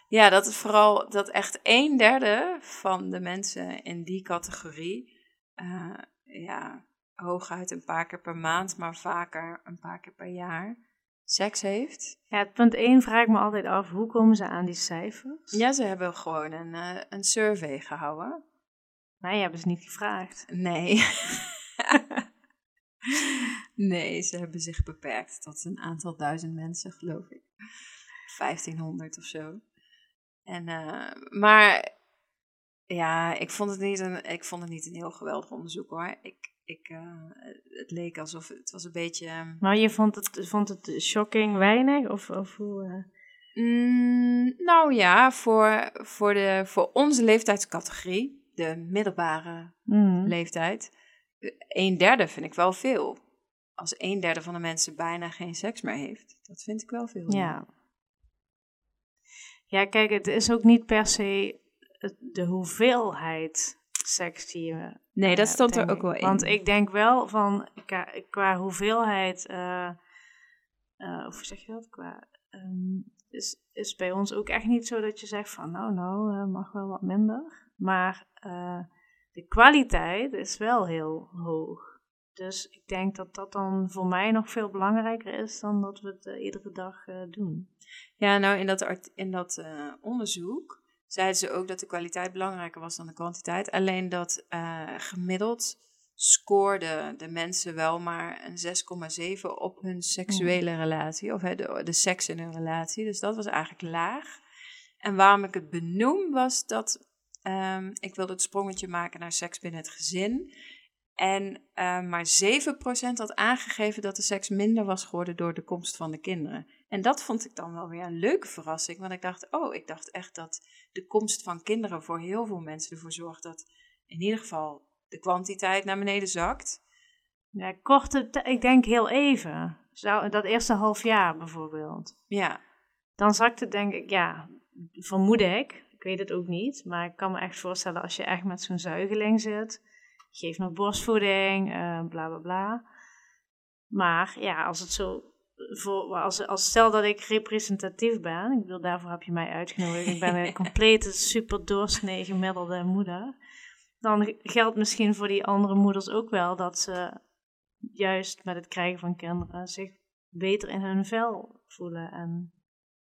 ja, dat het vooral dat echt een derde van de mensen in die categorie, eh, ja, hooguit een paar keer per maand, maar vaker een paar keer per jaar, seks heeft. Ja, punt 1 vraag ik me altijd af, hoe komen ze aan die cijfers? Ja, ze hebben gewoon een, eh, een survey gehouden. Mij hebben ze niet gevraagd. Nee. nee, ze hebben zich beperkt tot een aantal duizend mensen, geloof ik. 1500 of zo. En, eh, maar ja, ik vond, het niet een, ik vond het niet een heel geweldig onderzoek hoor. Ik, ik, eh, het leek alsof het was een beetje. ehm, Maar je vond het, vond het shocking weinig? Of, of hoe... eh? Mm, nou ja, voor, voor, de, voor onze leeftijdscategorie, de middelbare Mm. leeftijd, eh, een derde vind ik wel veel. Als een derde van de mensen bijna geen seks meer heeft, dat vind ik wel veel. Ja. Ja, kijk, het is ook niet per se de hoeveelheid seks die je Nee, dat Ja, stond er ook wel in. Want ik denk wel van qua, hoeveelheid, eh, eh, of hoe zeg je dat? Qua, ehm, is, is bij ons ook echt niet zo dat je zegt van nou, nou, eh, mag wel wat minder. Maar eh, de kwaliteit is wel heel hoog. Dus ik denk dat dat dan voor mij nog veel belangrijker is dan dat we het eh, iedere dag eh, doen. Ja, nou in dat, in dat eh, onderzoek zeiden ze ook dat de kwaliteit belangrijker was dan de kwantiteit. Alleen dat eh, gemiddeld scoorden de mensen wel maar een 6,7 op hun seksuele relatie. Of hè, de, de seks in hun relatie. Dus dat was eigenlijk laag. En waarom ik het benoem was dat ehm, ik wilde het sprongetje maken naar seks binnen het gezin. En eh, maar 7% had aangegeven dat de seks minder was geworden door de komst van de kinderen. En dat vond ik dan wel weer een leuke verrassing. Want ik dacht, oh, ik dacht echt dat de komst van kinderen voor heel veel mensen ervoor zorgt dat in ieder geval de kwantiteit naar beneden zakt. Ja, korte, ik denk heel even. Zou, dat eerste half jaar bijvoorbeeld. Ja, Dan zakt het denk ik, ja, vermoed ik. Ik weet het ook niet. Maar ik kan me echt voorstellen als je echt met zo'n zuigeling zit. Je geeft nog borstvoeding, eh, bla bla bla. Maar ja, als het zo. Voor, als, als stel dat ik representatief ben, ik bedoel, daarvoor heb je mij uitgenodigd. Ik ben een complete super doorsnee gemiddelde moeder. Dan geldt misschien voor die andere moeders ook wel dat ze juist met het krijgen van kinderen zich beter in hun vel voelen. En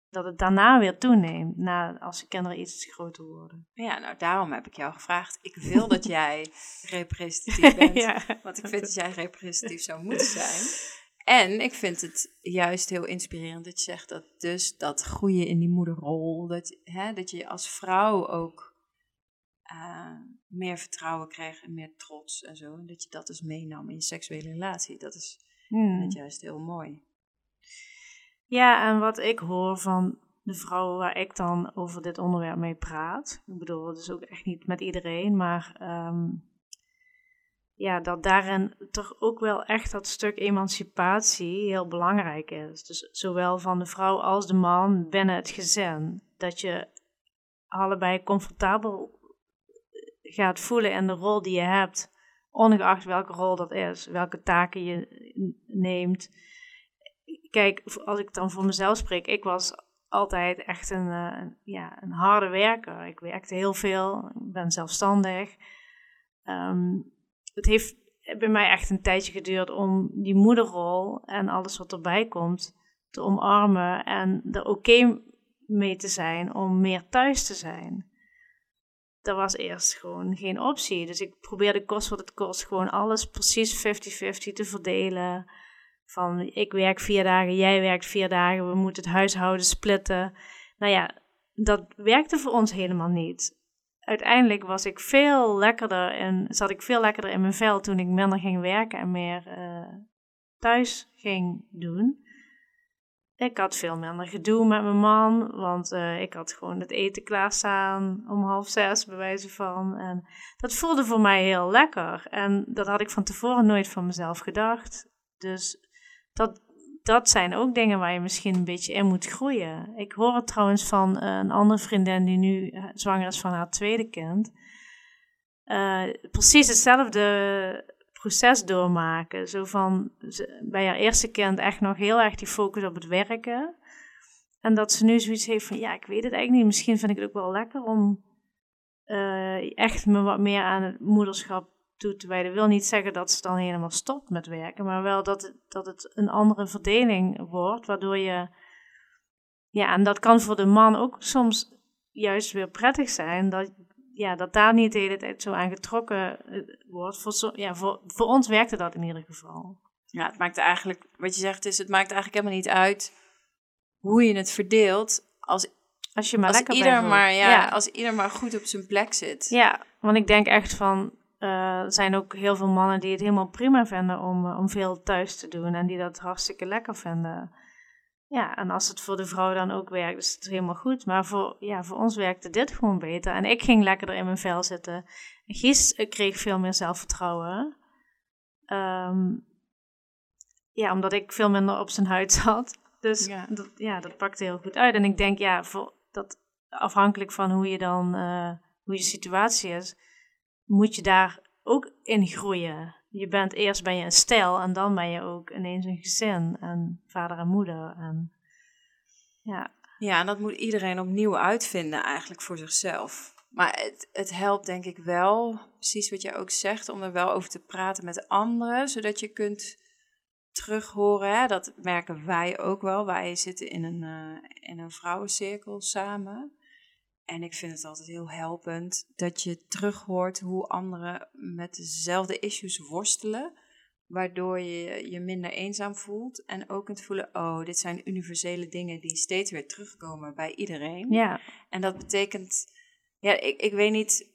dat het daarna weer toeneemt, na, als de kinderen iets groter worden. ja, nou daarom heb ik jou gevraagd. Ik wil dat jij representatief bent. ja. Want ik vind dat jij representatief zou moeten zijn. En ik vind het juist heel inspirerend dat je zegt dat dus dat groeien in die moederrol, dat, hè, dat je als vrouw ook eh, meer vertrouwen kreeg en meer trots en zo. En dat je dat dus meenam in je seksuele relatie. Dat is Hmm. juist heel mooi. Ja, en wat ik hoor van de vrouwen waar ik dan over dit onderwerp mee praat. Ik bedoel, het is ook echt niet met iedereen, maar ehm, ja, dat daarin toch ook wel echt dat stuk emancipatie heel belangrijk is. Dus zowel van de vrouw als de man binnen het gezin. Dat je allebei comfortabel gaat voelen in de rol die je hebt ongeacht welke rol dat is, welke taken je neemt. Kijk, als ik dan voor mezelf spreek, ik was altijd echt een, uh, ja, een harde werker. Ik werkte heel veel, ik ben zelfstandig. Ehm, het heeft bij mij echt een tijdje geduurd om die moederrol en alles wat erbij komt te omarmen en er oké mee te zijn om meer thuis te zijn. Dat was eerst gewoon geen optie. Dus ik probeerde kost wat het kost gewoon alles precies 50-50 te verdelen. Van ik werk vier dagen, jij werkt vier dagen, we moeten het huishouden splitten. Nou ja, dat werkte voor ons helemaal niet. Uiteindelijk was ik veel lekkerder en zat ik veel lekkerder in mijn vel toen ik minder ging werken en meer uh, thuis ging doen. Ik had veel minder gedoe met mijn man, want uh, ik had gewoon het eten klaarstaan om half zes, bij wijze van. En dat voelde voor mij heel lekker. En dat had ik van tevoren nooit van mezelf gedacht. Dus dat, dat zijn ook dingen waar je misschien een beetje in moet groeien. Ik hoor het trouwens van een andere vriendin die nu eh, zwanger is van haar tweede kind. Uh, precies hetzelfde proces doormaken. Zo van bij haar eerste kind echt nog heel erg die focus op het werken. En dat ze nu zoiets heeft van ja, ik weet het eigenlijk niet. Misschien vind ik het ook wel lekker om echt me wat meer aan het moederschap te wijden. wil niet zeggen dat ze dan helemaal stopt met werken, maar wel dat het, dat het een andere verdeling wordt, waardoor je. Ja, en dat kan voor de man ook soms juist weer prettig zijn. Dat, ja, dat daar niet de hele tijd zo aan getrokken eh, wordt. Voor, ja, voor, voor ons werkte dat in ieder geval. Ja, het maakt eigenlijk, wat je zegt is, het maakt eigenlijk helemaal niet uit hoe je het verdeelt. Als, als je maar als lekker ieder bent. maar, ja, Als ieder maar goed op zijn plek zit. Ja, want ik denk echt van, uh, er zijn ook heel veel mannen die het helemaal prima vinden om, uh, om veel thuis te doen. En die dat hartstikke lekker vinden. Ja, en als het voor de vrouw dan ook werkt, is het helemaal goed. Maar voor, ja, voor ons werkte dit gewoon beter. En ik ging lekkerder in mijn vel zitten. Gies kreeg veel meer zelfvertrouwen. Um, ja, omdat ik veel minder op zijn huid zat. Dus ja. Dat, ja, dat pakte heel goed uit. En ik denk, ja, voor dat, afhankelijk van hoe je dan, uh, hoe je situatie is, moet je daar ook in groeien. Je bent eerst ben je een stijl en dan ben je ook ineens een gezin en vader en moeder. En, ja. ja, en dat moet iedereen opnieuw uitvinden eigenlijk voor zichzelf. Maar het, het helpt denk ik wel, precies wat jij ook zegt, om er wel over te praten met anderen, zodat je kunt terughoren. Hè? Dat merken wij ook wel. Wij zitten in een, uh, in een vrouwencirkel samen. En ik vind het altijd heel helpend dat je terughoort hoe anderen met dezelfde issues worstelen. Waardoor je je minder eenzaam voelt. En ook kunt voelen, oh, dit zijn universele dingen die steeds weer terugkomen bij iedereen. Ja. En dat betekent, ja, ik, ik weet niet,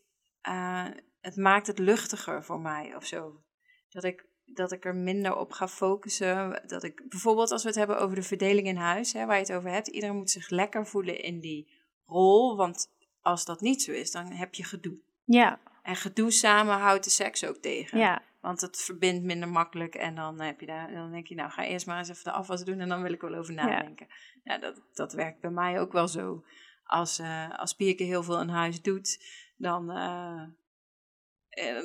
uh, het maakt het luchtiger voor mij of zo. Dat ik, dat ik er minder op ga focussen. Dat ik, bijvoorbeeld als we het hebben over de verdeling in huis, hè, waar je het over hebt. Iedereen moet zich lekker voelen in die rol. Want als dat niet zo is, dan heb je gedoe. Ja. En gedoe samen houdt de seks ook tegen. Ja. Want het verbindt minder makkelijk. En dan, heb je daar, dan denk je, nou ga eerst maar eens even de afwas doen. En dan wil ik wel over nadenken. Ja, ja dat, dat werkt bij mij ook wel zo. Als, uh, als Pierke heel veel in huis doet, dan, uh,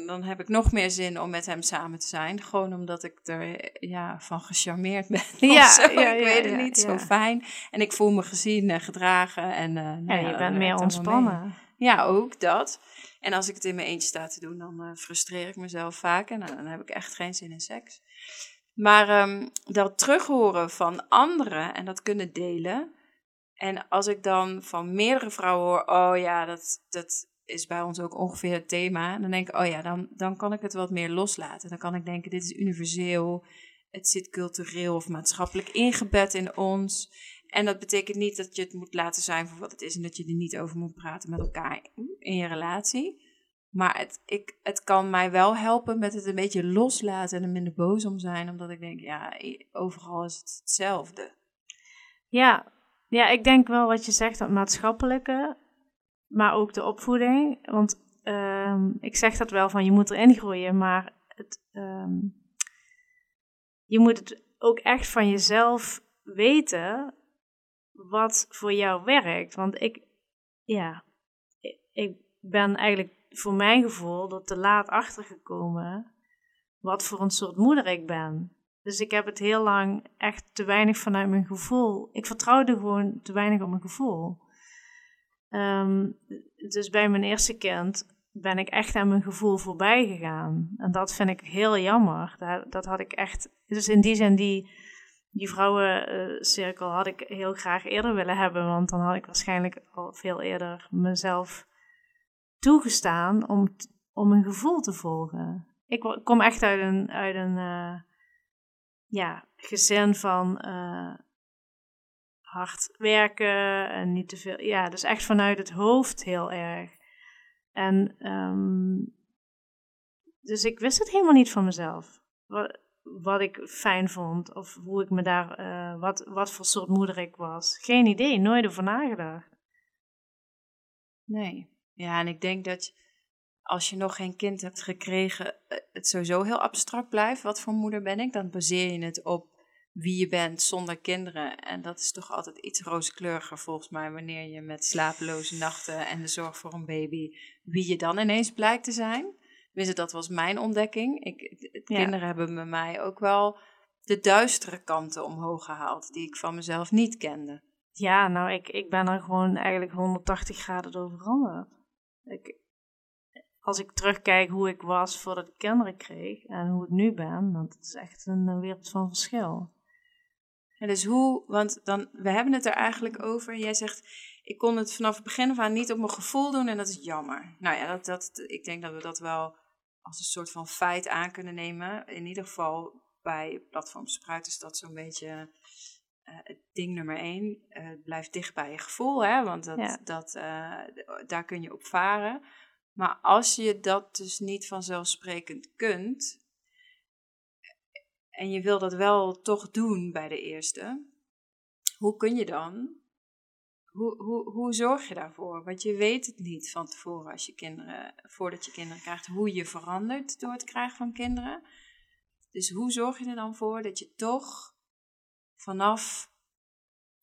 dan heb ik nog meer zin om met hem samen te zijn. Gewoon omdat ik er ja, van gecharmeerd ben. Ja, ja, ik weet het niet, zo fijn. En ik voel me gezien en gedragen. En, uh, nou ja, je bent meer ontspannen. Ja, ook dat. En als ik het in mijn eentje sta te doen, dan uh, frustreer ik mezelf vaak. En nou, dan heb ik echt geen zin in seks. Maar um, dat terughoren van anderen en dat kunnen delen. En als ik dan van meerdere vrouwen hoor, oh ja, dat, dat is bij ons ook ongeveer het thema. Dan denk ik, oh ja, dan, dan kan ik het wat meer loslaten. Dan kan ik denken, dit is universeel. Het zit cultureel of maatschappelijk ingebed in ons. En dat betekent niet dat je het moet laten zijn voor wat het is en dat je er niet over moet praten met elkaar in je relatie. Maar het, ik, het kan mij wel helpen met het een beetje loslaten en er minder boos om zijn, omdat ik denk, ja, overal is het hetzelfde. Ja, ja ik denk wel wat je zegt, dat maatschappelijke, maar ook de opvoeding. Want um, ik zeg dat wel van je moet erin groeien, maar het, um, je moet het ook echt van jezelf weten wat voor jou werkt. Want ik, ja, ik ben eigenlijk voor mijn gevoel er te laat achtergekomen wat voor een soort moeder ik ben. Dus ik heb het heel lang echt te weinig vanuit mijn gevoel. Ik vertrouwde gewoon te weinig op mijn gevoel. Ehm, dus bij mijn eerste kind ben ik echt aan mijn gevoel voorbij gegaan. En dat vind ik heel jammer. Dat, dat had ik echt. Dus in die zin, die, die vrouwencirkel had ik heel graag eerder willen hebben. Want dan had ik waarschijnlijk al veel eerder mezelf toegestaan om, om mijn gevoel te volgen. Ik kom echt uit een, uit een uh, ja, gezin van uh, hard werken en niet te veel. Ja, dus echt vanuit het hoofd heel erg. En um, dus ik wist het helemaal niet van mezelf. Wat, wat ik fijn vond of hoe ik me daar, uh, wat, wat voor soort moeder ik was. Geen idee, nooit over nagedacht. Nee. Ja, en ik denk dat als je nog geen kind hebt gekregen, eh, het sowieso heel abstract blijft. Wat voor moeder ben ik? Dan baseer je het op wie je bent zonder kinderen. En dat is toch altijd iets rooskleuriger volgens mij wanneer je met slapeloze nachten en de zorg voor een baby, wie je dan ineens blijkt te zijn. Tenminste, dat was mijn ontdekking. Ik, kinderen hebben bij mij ook wel de duistere kanten omhoog gehaald, die ik van mezelf niet kende. Ja, nou, ik, ik ben er gewoon eigenlijk 180 graden door veranderd. Ik, als ik terugkijk hoe ik was voordat ik kinderen kreeg en hoe ik nu ben, dan is echt een wereld van verschil. En dus hoe, want dan, we hebben het er eigenlijk over. Jij zegt, ik kon het vanaf het begin af aan niet op mijn gevoel doen en dat is jammer. Nou ja, dat, dat, ik denk dat we dat wel als een soort van feit aan kunnen nemen. In ieder geval bij Platform Spruit is dat zo'n beetje uh, het ding nummer één. Uh, blijf dicht bij je gevoel, hè, want dat, dat, uh, daar kun je op varen. Maar als je dat dus niet vanzelfsprekend kunt, en je wil dat wel toch doen bij de eerste, hoe kun je dan? Hoe, hoe, hoe zorg je daarvoor? Want je weet het niet van tevoren als je kinderen, voordat je kinderen krijgt, hoe je verandert door het krijgen van kinderen. Dus hoe zorg je er dan voor dat je toch vanaf,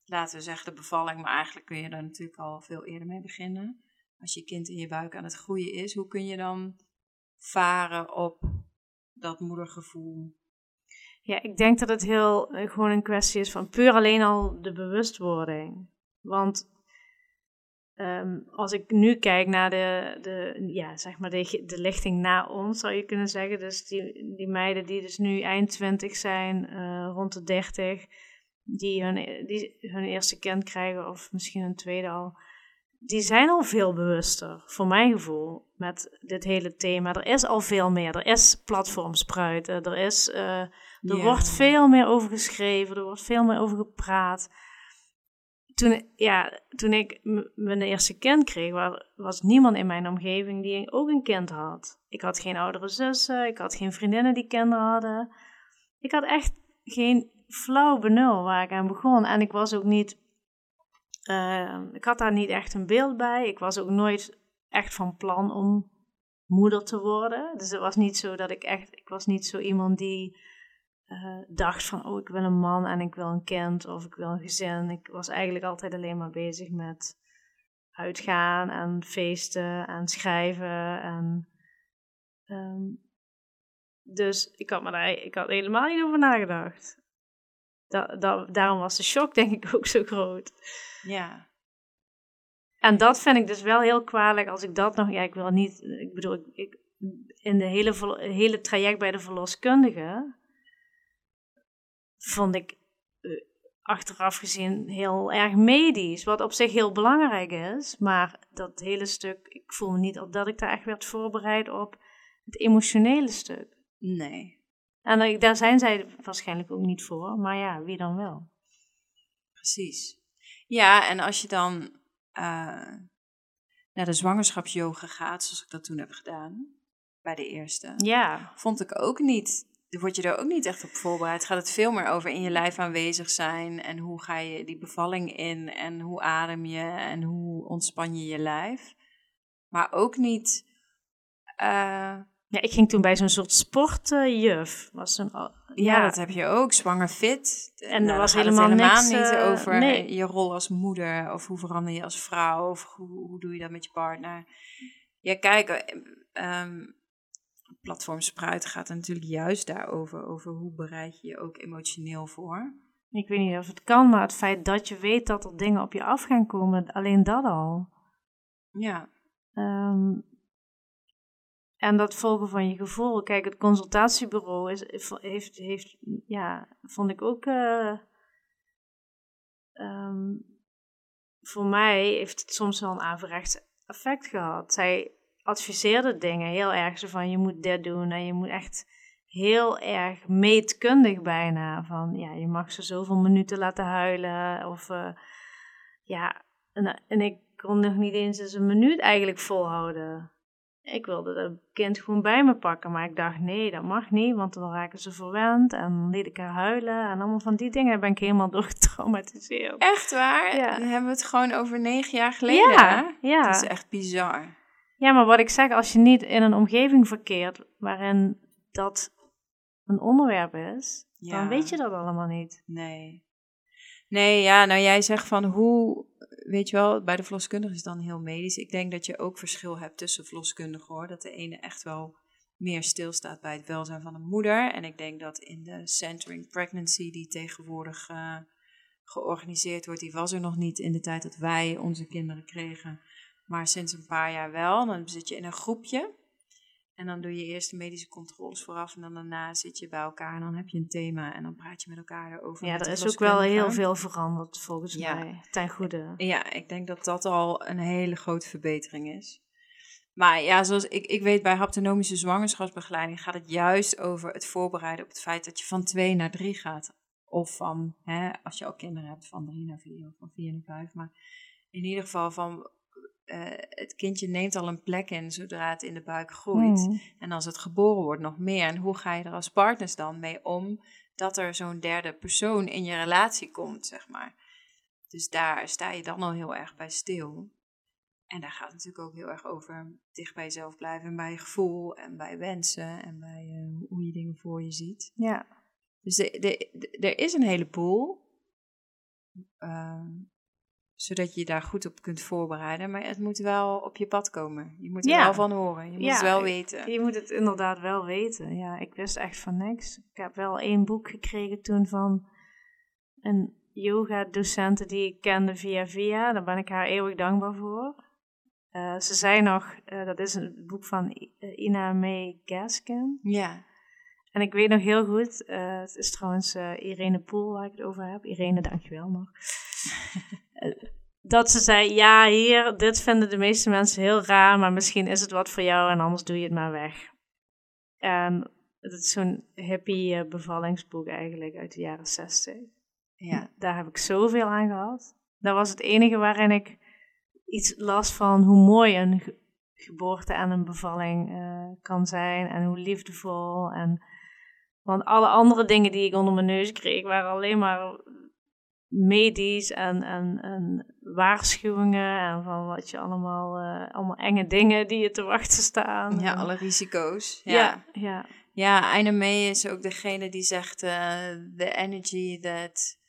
laten we zeggen, de bevalling, maar eigenlijk kun je daar natuurlijk al veel eerder mee beginnen. Als je kind in je buik aan het groeien is, hoe kun je dan varen op dat moedergevoel? Ja, ik denk dat het heel eh, gewoon een kwestie is van puur alleen al de bewustwording. Want ehm, als ik nu kijk naar de, de, ja, zeg maar de, de lichting na ons, zou je kunnen zeggen. Dus die, die meiden die dus nu eind 20 zijn, uh, rond de 30, die hun, die hun eerste kind krijgen of misschien een tweede al. Die zijn al veel bewuster, voor mijn gevoel, met dit hele thema. Er is al veel meer. Er is platformspruiten, er is... Uh, er wordt veel meer over geschreven, er wordt veel meer over gepraat. Toen, ja, toen ik mijn eerste kind kreeg, was niemand in mijn omgeving die ook een kind had. Ik had geen oudere zussen, ik had geen vriendinnen die kinderen hadden. Ik had echt geen flauw benul waar ik aan begon. En ik was ook niet, uh, ik had daar niet echt een beeld bij. Ik was ook nooit echt van plan om moeder te worden. Dus het was niet zo dat ik echt, ik was niet zo iemand die uh, dacht van, oh, ik wil een man en ik wil een kind of ik wil een gezin. Ik was eigenlijk altijd alleen maar bezig met uitgaan en feesten en schrijven. En, um, dus ik had, me daar, ik had helemaal niet over nagedacht. Da, da, daarom was de shock denk ik ook zo groot. Ja. En dat vind ik dus wel heel kwalijk als ik dat nog... Ja, ik wil niet... Ik bedoel, ik, ik in de hele, hele traject bij de verloskundige vond ik eh, achteraf gezien heel erg medisch, wat op zich heel belangrijk is. Maar dat hele stuk, ik voel me niet dat ik daar echt werd voorbereid op het emotionele stuk. Nee. En daar zijn zij waarschijnlijk ook niet voor, maar ja, wie dan wel? Precies. Ja, en als je dan uh, naar de zwangerschapsyoga gaat, zoals ik dat toen heb gedaan, bij de eerste, ja. vond ik ook niet word je er ook niet echt op voorbereid. Gaat het veel meer over in je lijf aanwezig zijn en hoe ga je die bevalling in en hoe adem je en hoe ontspan je je lijf. Maar ook niet. Uh, ja, ik ging toen bij zo'n soort sportjuf. was een, ja, ja, dat heb je ook. Zwanger fit. En er nou, was helemaal, helemaal niks, niet uh, over nee. je rol als moeder of hoe verander je als vrouw of hoe, hoe doe je dat met je partner. Ja, kijk, um, Platform Spruit gaat natuurlijk juist daarover, over hoe bereid je je ook emotioneel voor. Ik weet niet of het kan, maar het feit dat je weet dat er dingen op je af gaan komen, alleen dat al. Ja. Ehm, en dat volgen van je gevoel. Kijk, het consultatiebureau is, heeft, heeft, ja, vond ik ook. eh, ehm, voor mij heeft het soms wel een averechts effect gehad. Zij adviseerde dingen heel erg zo van je moet dit doen en je moet echt heel erg meetkundig bijna. Van ja, je mag ze zoveel minuten laten huilen. Of eh, ja, en, en ik kon nog niet eens eens een minuut eigenlijk volhouden. Ik wilde dat kind gewoon bij me pakken, maar ik dacht nee, dat mag niet, want dan raken ze verwend en dan liet ik haar huilen en allemaal van die dingen ben ik helemaal door getraumatiseerd. Echt waar? Ja. Dan hebben we het gewoon over negen jaar geleden. Ja, hè? ja. Dat is echt bizar. Ja, maar wat ik zeg, als je niet in een omgeving verkeert waarin dat een onderwerp is, Ja. dan weet je dat allemaal niet. Nee. Nee, ja, nou jij zegt van hoe, weet je wel, bij de verloskundige is het dan heel medisch. Ik denk dat je ook verschil hebt tussen verloskundigen hoor. Dat de ene echt wel meer stilstaat bij het welzijn van de moeder. En ik denk dat in de Centering Pregnancy die tegenwoordig eh, georganiseerd wordt, die was er nog niet in de tijd dat wij onze kinderen kregen. Maar sinds een paar jaar wel. Dan zit je in een groepje. En dan doe je eerst de medische controles vooraf. En dan daarna zit je bij elkaar. En dan heb je een thema. En dan praat je met elkaar erover. Ja, er is ook wel heel veel veranderd volgens Ja. mij, ten goede. Ja, ik denk dat dat al een hele grote verbetering is. Maar ja, zoals ik, ik weet bij haptonomische zwangerschapsbegeleiding gaat het juist over het voorbereiden op het feit dat je van twee naar drie gaat. Of van, hè, als je al kinderen hebt, van drie naar vier of van vier naar vijf. Maar in ieder geval van, eh, het kindje neemt al een plek in zodra het in de buik groeit. Hmm. En als het geboren wordt, nog meer. En hoe ga je er als partners dan mee om dat er zo'n derde persoon in je relatie komt, zeg maar. Dus daar sta je dan al heel erg bij stil. En daar gaat het natuurlijk ook heel erg over dicht bij jezelf blijven en bij je gevoel en bij wensen en bij eh, hoe je dingen voor je ziet. Ja. Dus de, de, de- er is een heleboel, ehm, zodat je je daar goed op kunt voorbereiden. Maar het moet wel op je pad komen. Je moet er Ja. wel van horen. Je moet Ja, het wel ik- weten. Je moet het inderdaad wel weten. Ja, ik wist echt van niks. Ik heb wel één boek gekregen toen van een yoga-docenten die ik kende via via. Daar ben ik haar eeuwig dankbaar voor. Eh, ze zei nog, eh, dat is een boek van eh, Ina May Gaskin. Ja, En ik weet nog heel goed, eh, het is trouwens eh, Irene Poel waar ik het over heb. Irene, dankjewel nog. Dat ze zei, ja hier, dit vinden de meeste mensen heel raar, maar misschien is het wat voor jou en anders doe je het maar weg. En het is zo'n hippie eh, bevallingsboek eigenlijk uit de jaren zestig. ja. Daar heb ik zoveel aan gehad. Dat was het enige waarin ik iets las van hoe mooi een ge- geboorte en een bevalling eh, kan zijn. En hoe liefdevol. En, want alle andere dingen die ik onder mijn neus kreeg waren alleen maar medisch en, en, en waarschuwingen. En van wat je allemaal, eh, allemaal enge dingen die je te wachten staan. ja En- alle risico's. Ja, ja, ja. ja Aina May is ook degene die zegt: eh, The energy that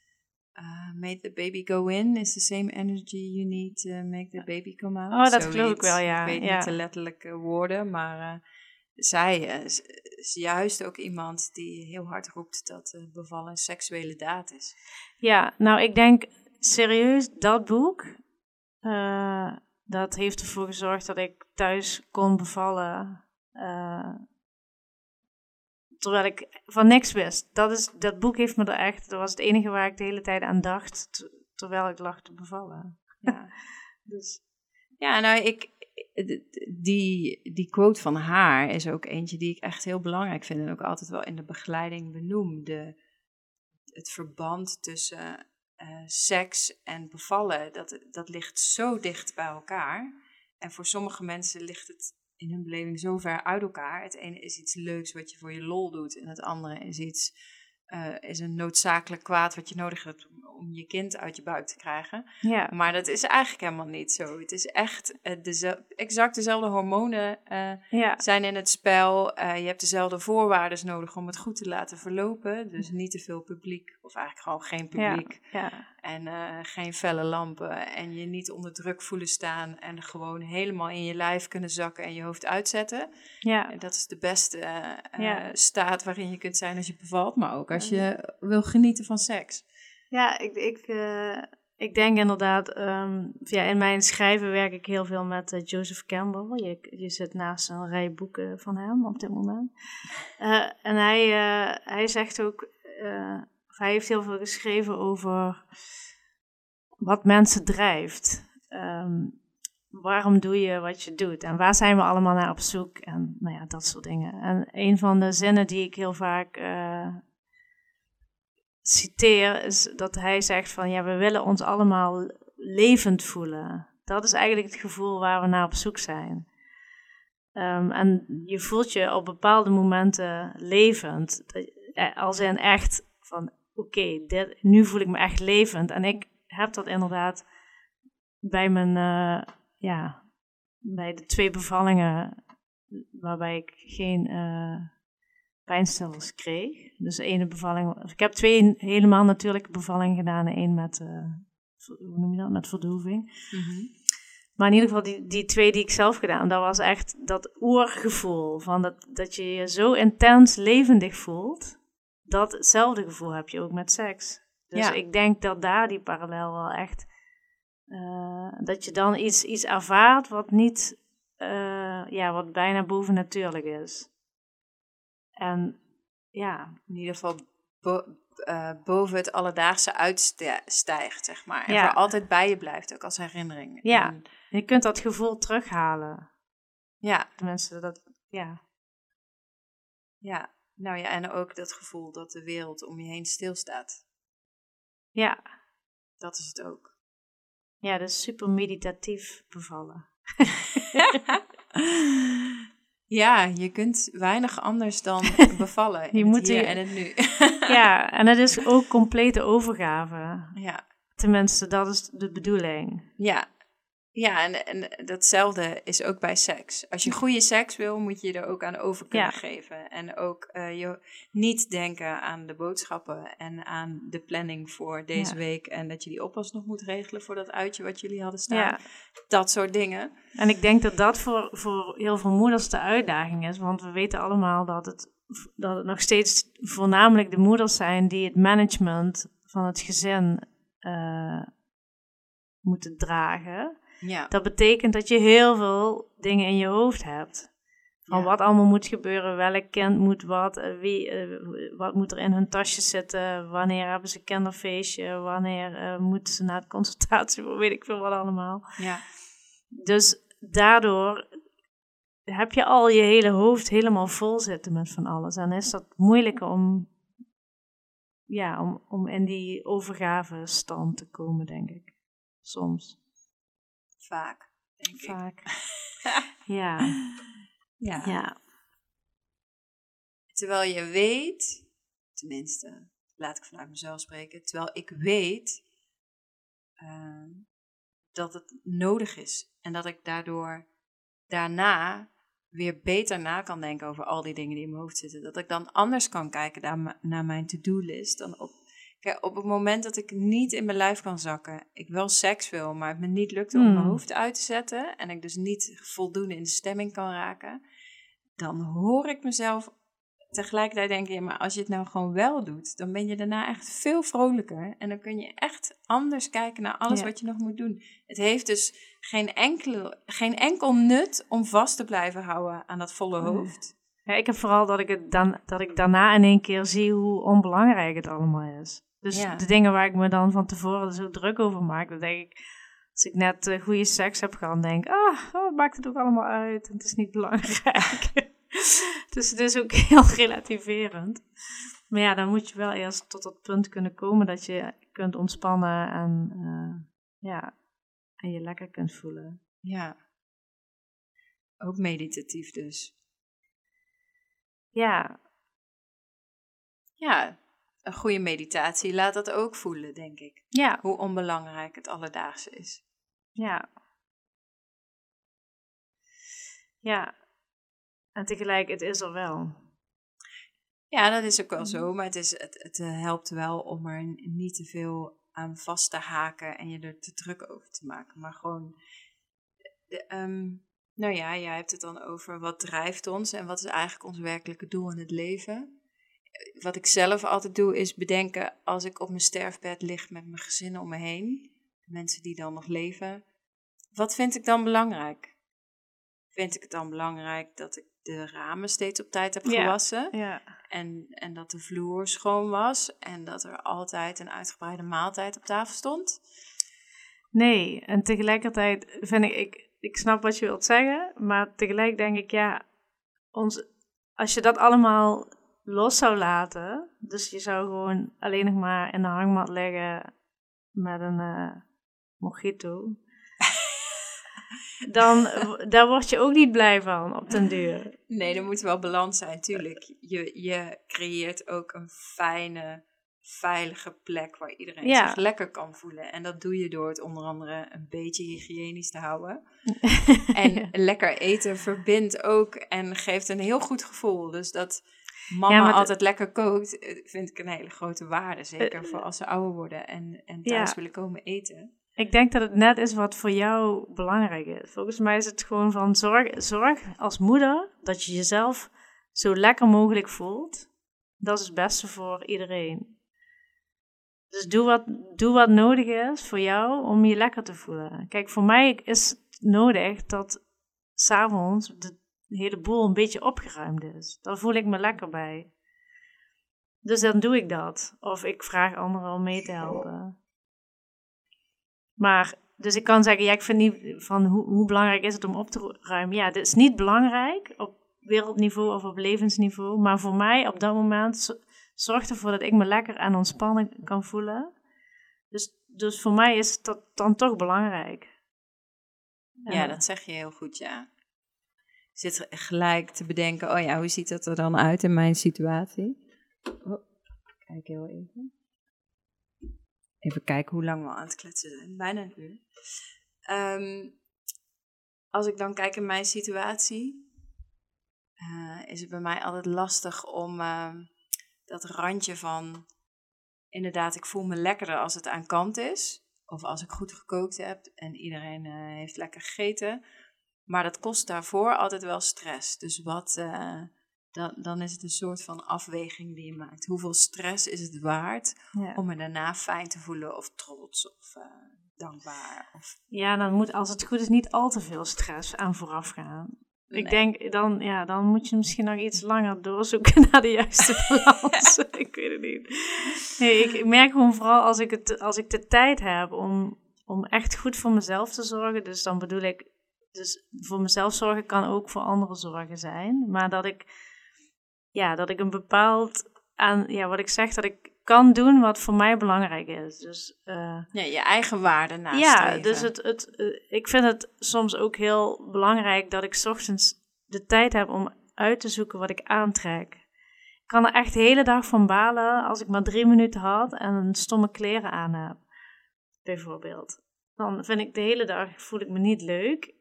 uh, made the baby go in is the same energy you need to make the baby come out. Oh, dat geloof ik wel, ja, Ik weet ja. niet de letterlijke woorden, maar eh, zij eh, is, is juist ook iemand die heel hard roept dat eh, bevallen een seksuele daad is. Ja, nou, ik denk serieus, dat boek, eh, dat heeft ervoor gezorgd dat ik thuis kon bevallen. eh, terwijl ik van niks wist. Dat, is, dat boek heeft me er echt, dat was het enige waar ik de hele tijd aan dacht, terwijl ik lag te bevallen. Ja. Dus, Ja, nou, ik, die, die quote van haar is ook eentje die ik echt heel belangrijk vind en ook altijd wel in de begeleiding benoem. De, het verband tussen eh, seks en bevallen, dat, dat ligt zo dicht bij elkaar. En voor sommige mensen ligt het in hun beleving zo ver uit elkaar. Het ene is iets leuks wat je voor je lol doet en het andere is iets, eh, is een noodzakelijk kwaad wat je nodig hebt om, je kind uit je buik te krijgen. ja, Maar dat is eigenlijk helemaal niet zo. Het is echt eh, dezel- exact dezelfde hormonen eh, ja, zijn in het spel. Je hebt dezelfde voorwaarden nodig om het goed te laten verlopen. Dus niet te veel publiek of eigenlijk gewoon geen publiek. ja, En eh, geen felle lampen. En je niet onder druk voelen staan. En gewoon helemaal in je lijf kunnen zakken en je hoofd uitzetten. ja, En dat is de beste eh, eh, Ja. staat waarin je kunt zijn als je bevalt. Maar ook als je wil genieten van seks. Ja, ik, ik, ik denk inderdaad, ehm, ja, in mijn schrijven werk ik heel veel met Joseph Campbell. Je, je zit naast een rij boeken van hem op dit moment. En hij, hij zegt ook, hij heeft heel veel geschreven over wat mensen drijft. Ehm, waarom doe je wat je doet? En waar zijn we allemaal naar op zoek? En nou ja, dat soort dingen. En een van de zinnen die ik heel vaak eh, citeer, is dat hij zegt van ja, we willen ons allemaal levend voelen. Dat is eigenlijk het gevoel waar we naar op zoek zijn. Ehm, en je voelt je op bepaalde momenten levend. Eh, Als in echt van oké, nu voel ik me echt levend. En ik heb dat inderdaad bij mijn, eh, ja, bij de twee bevallingen waarbij ik geen eh, pijnstillers kreeg. Dus de ene bevalling, ik heb twee helemaal natuurlijke bevallingen gedaan één met, vo- hoe noem je dat, met verdoving. Maar in ieder geval die, die twee die ik zelf gedaan, dat was echt dat oergevoel van dat, dat je je zo intens levendig voelt. Datzelfde gevoel heb je ook met seks. Dus Ja. ik denk dat daar die parallel wel echt, eh, dat je dan iets, iets ervaart wat niet, eh, ja, wat bijna bovennatuurlijk is. En ja, In ieder geval bo- eh, boven het alledaagse uitstijgt, zeg maar. En Ja. voor altijd bij je blijft, ook als herinnering. Ja. En, je kunt dat gevoel terughalen. ja, Tenminste, dat, ja. ja. Nou ja, en ook dat gevoel dat de wereld om je heen stilstaat. Ja, Dat is het ook. ja, dus super meditatief bevallen. Ja, je kunt weinig anders dan bevallen. in Je moet hier en het nu. Ja, en het is ook complete overgave. ja, Tenminste, dat is de bedoeling. ja. Ja, en, en datzelfde is ook bij seks. Als je goede seks wil, moet je je er ook aan over kunnen Ja. geven. En ook eh, je niet denken aan de boodschappen en aan de planning voor deze Ja. week. En dat je die oppas nog moet regelen voor dat uitje wat jullie hadden staan. Ja, Dat soort dingen. en ik denk dat dat voor, voor heel veel moeders de uitdaging is. Want we weten allemaal dat het, dat het nog steeds voornamelijk de moeders zijn die het management van het gezin eh, moeten dragen. Ja, Dat betekent dat je heel veel dingen in je hoofd hebt. Van Ja. wat allemaal moet gebeuren, welk kind moet wat, eh, wie, eh, wat moet er in hun tasje zitten, wanneer hebben ze kinderfeestje, wanneer eh, moeten ze naar het consultatie, weet ik veel wat allemaal. ja. Dus daardoor heb je al je hele hoofd helemaal vol zitten met van alles. En is dat moeilijk om, ja, om, om in die overgave stand te komen, denk ik. Soms. Vaak, denk ik. Vaak. Ja, Ja. ja. Terwijl je weet, tenminste, laat ik vanuit mezelf spreken, terwijl ik weet eh, dat het nodig is en dat ik daardoor daarna weer beter na kan denken over al die dingen die in mijn hoofd zitten. Dat ik dan anders kan kijken naar mijn to-do-list dan op. Kijk, op het moment dat ik niet in mijn lijf kan zakken, ik wel seks wil, maar het me niet lukt om Hmm. mijn hoofd uit te zetten en ik dus niet voldoende in de stemming kan raken, dan hoor ik mezelf tegelijkertijd denken, ja, maar als je het nou gewoon wel doet, dan ben je daarna echt veel vrolijker. En dan kun je echt anders kijken naar alles Ja. wat je nog moet doen. Het heeft dus geen, enkele, geen enkel nut om vast te blijven houden aan dat volle Nee. hoofd. Ja, ik heb vooral dat ik, het dan, dat ik daarna in één keer zie hoe onbelangrijk het allemaal is. Dus Ja. de dingen waar ik me dan van tevoren zo druk over maak, dan denk ik, als ik net eh, goede seks heb gehad, denk ik, ah, oh, maakt het ook allemaal uit. Het is niet belangrijk. dus het is ook heel relativerend. Maar ja, dan moet je wel eerst tot dat punt kunnen komen dat je kunt ontspannen en, eh, ja, en je lekker kunt voelen. Ja. Ook meditatief dus. Ja, Ja, een goede meditatie laat dat ook voelen, denk ik. ja, Hoe onbelangrijk het alledaagse is. Ja. Ja. En tegelijk, het is er wel. Ja, dat is ook wel zo, maar het, is, het, het eh, helpt wel om er niet te veel aan vast te haken en je er te druk over te maken. Maar gewoon, de, ehm, nou ja, jij hebt het dan over wat drijft ons en wat is eigenlijk ons werkelijke doel in het leven. Wat ik zelf altijd doe is bedenken als ik op mijn sterfbed lig met mijn gezin om me heen, de mensen die dan nog leven, wat vind ik dan belangrijk? Vind ik het dan belangrijk dat ik de ramen steeds op tijd heb gewassen? Ja. En, en dat de vloer schoon was en dat er altijd een uitgebreide maaltijd op tafel stond? Nee, en tegelijkertijd vind ik, ik, ik snap wat je wilt zeggen, maar tegelijk denk ik, ja, ons, als je dat allemaal los zou laten, dus je zou gewoon alleen nog maar in de hangmat liggen met een uh, mojito, dan daar word je ook niet blij van op den duur. Nee, er moet wel balans zijn, tuurlijk. Je, je creëert ook een fijne, veilige plek waar iedereen zich lekker kan voelen. En dat doe je door het onder andere een beetje hygiënisch te houden. en lekker eten verbindt ook en geeft een heel goed gevoel. Dus dat mama altijd lekker kookt, eh, vind ik een hele grote waarde. Zeker uh, voor als ze ouder worden en, en thuis willen komen eten. Ik denk dat het net is wat voor jou belangrijk is. Volgens mij is het gewoon van zorg, zorg als moeder dat je jezelf zo lekker mogelijk voelt. Dat is het beste voor iedereen. Dus doe wat, doe wat nodig is voor jou om je lekker te voelen. Kijk, voor mij is het nodig dat s'avonds de hele boel een beetje opgeruimd is. Dan voel ik me lekker bij. Dus dan doe ik dat. Of ik vraag anderen om mee te helpen. Maar, dus ik kan zeggen, ja, ik vind niet van hoe, hoe belangrijk is het om op te ruimen. Ja, dit is niet belangrijk op wereldniveau of op levensniveau. Maar voor mij op dat moment zorgt ervoor dat ik me lekker en ontspannen kan voelen. Dus, dus voor mij is dat dan toch belangrijk. Ja, dat zeg je heel goed, ja. Zit gelijk te bedenken, oh ja, hoe ziet dat er dan uit in mijn situatie? Oh, kijk heel even. Even kijken hoe lang we aan het kletsen zijn. Bijna een uur. Ehm, als ik dan kijk in mijn situatie, uh, is het bij mij altijd lastig om uh, dat randje van, inderdaad, ik voel me lekkerder als het aan kant is. Of als ik goed gekookt heb en iedereen uh, heeft lekker gegeten. Maar dat kost daarvoor altijd wel stress. Dus wat, uh, dan, dan is het een soort van afweging die je maakt. Hoeveel stress is het waard om me daarna fijn te voelen of trots of uh, dankbaar? Of... Ja, dan moet als het goed is niet al te veel stress aan vooraf gaan. Ik denk, dan, ja, dan moet je misschien nog iets langer doorzoeken naar de juiste balans. ik weet het niet. Nee, ik merk gewoon vooral als ik, het, als ik de tijd heb om, om echt goed voor mezelf te zorgen. Dus dan bedoel ik, dus voor mezelf zorgen kan ook voor anderen zorgen zijn. Maar dat ik ja, dat ik een bepaald aan, ja, wat ik zeg, dat ik kan doen wat voor mij belangrijk is. Dus, uh, ja, je eigen waarde nastreven. Ja, dus het, het, uh, ik vind het soms ook heel belangrijk dat ik ochtends de tijd heb om uit te zoeken wat ik aantrek. Ik kan er echt de hele dag van balen als ik maar drie minuten had en een stomme kleren aan heb, bijvoorbeeld. Dan vind ik de hele dag, voel ik me niet leuk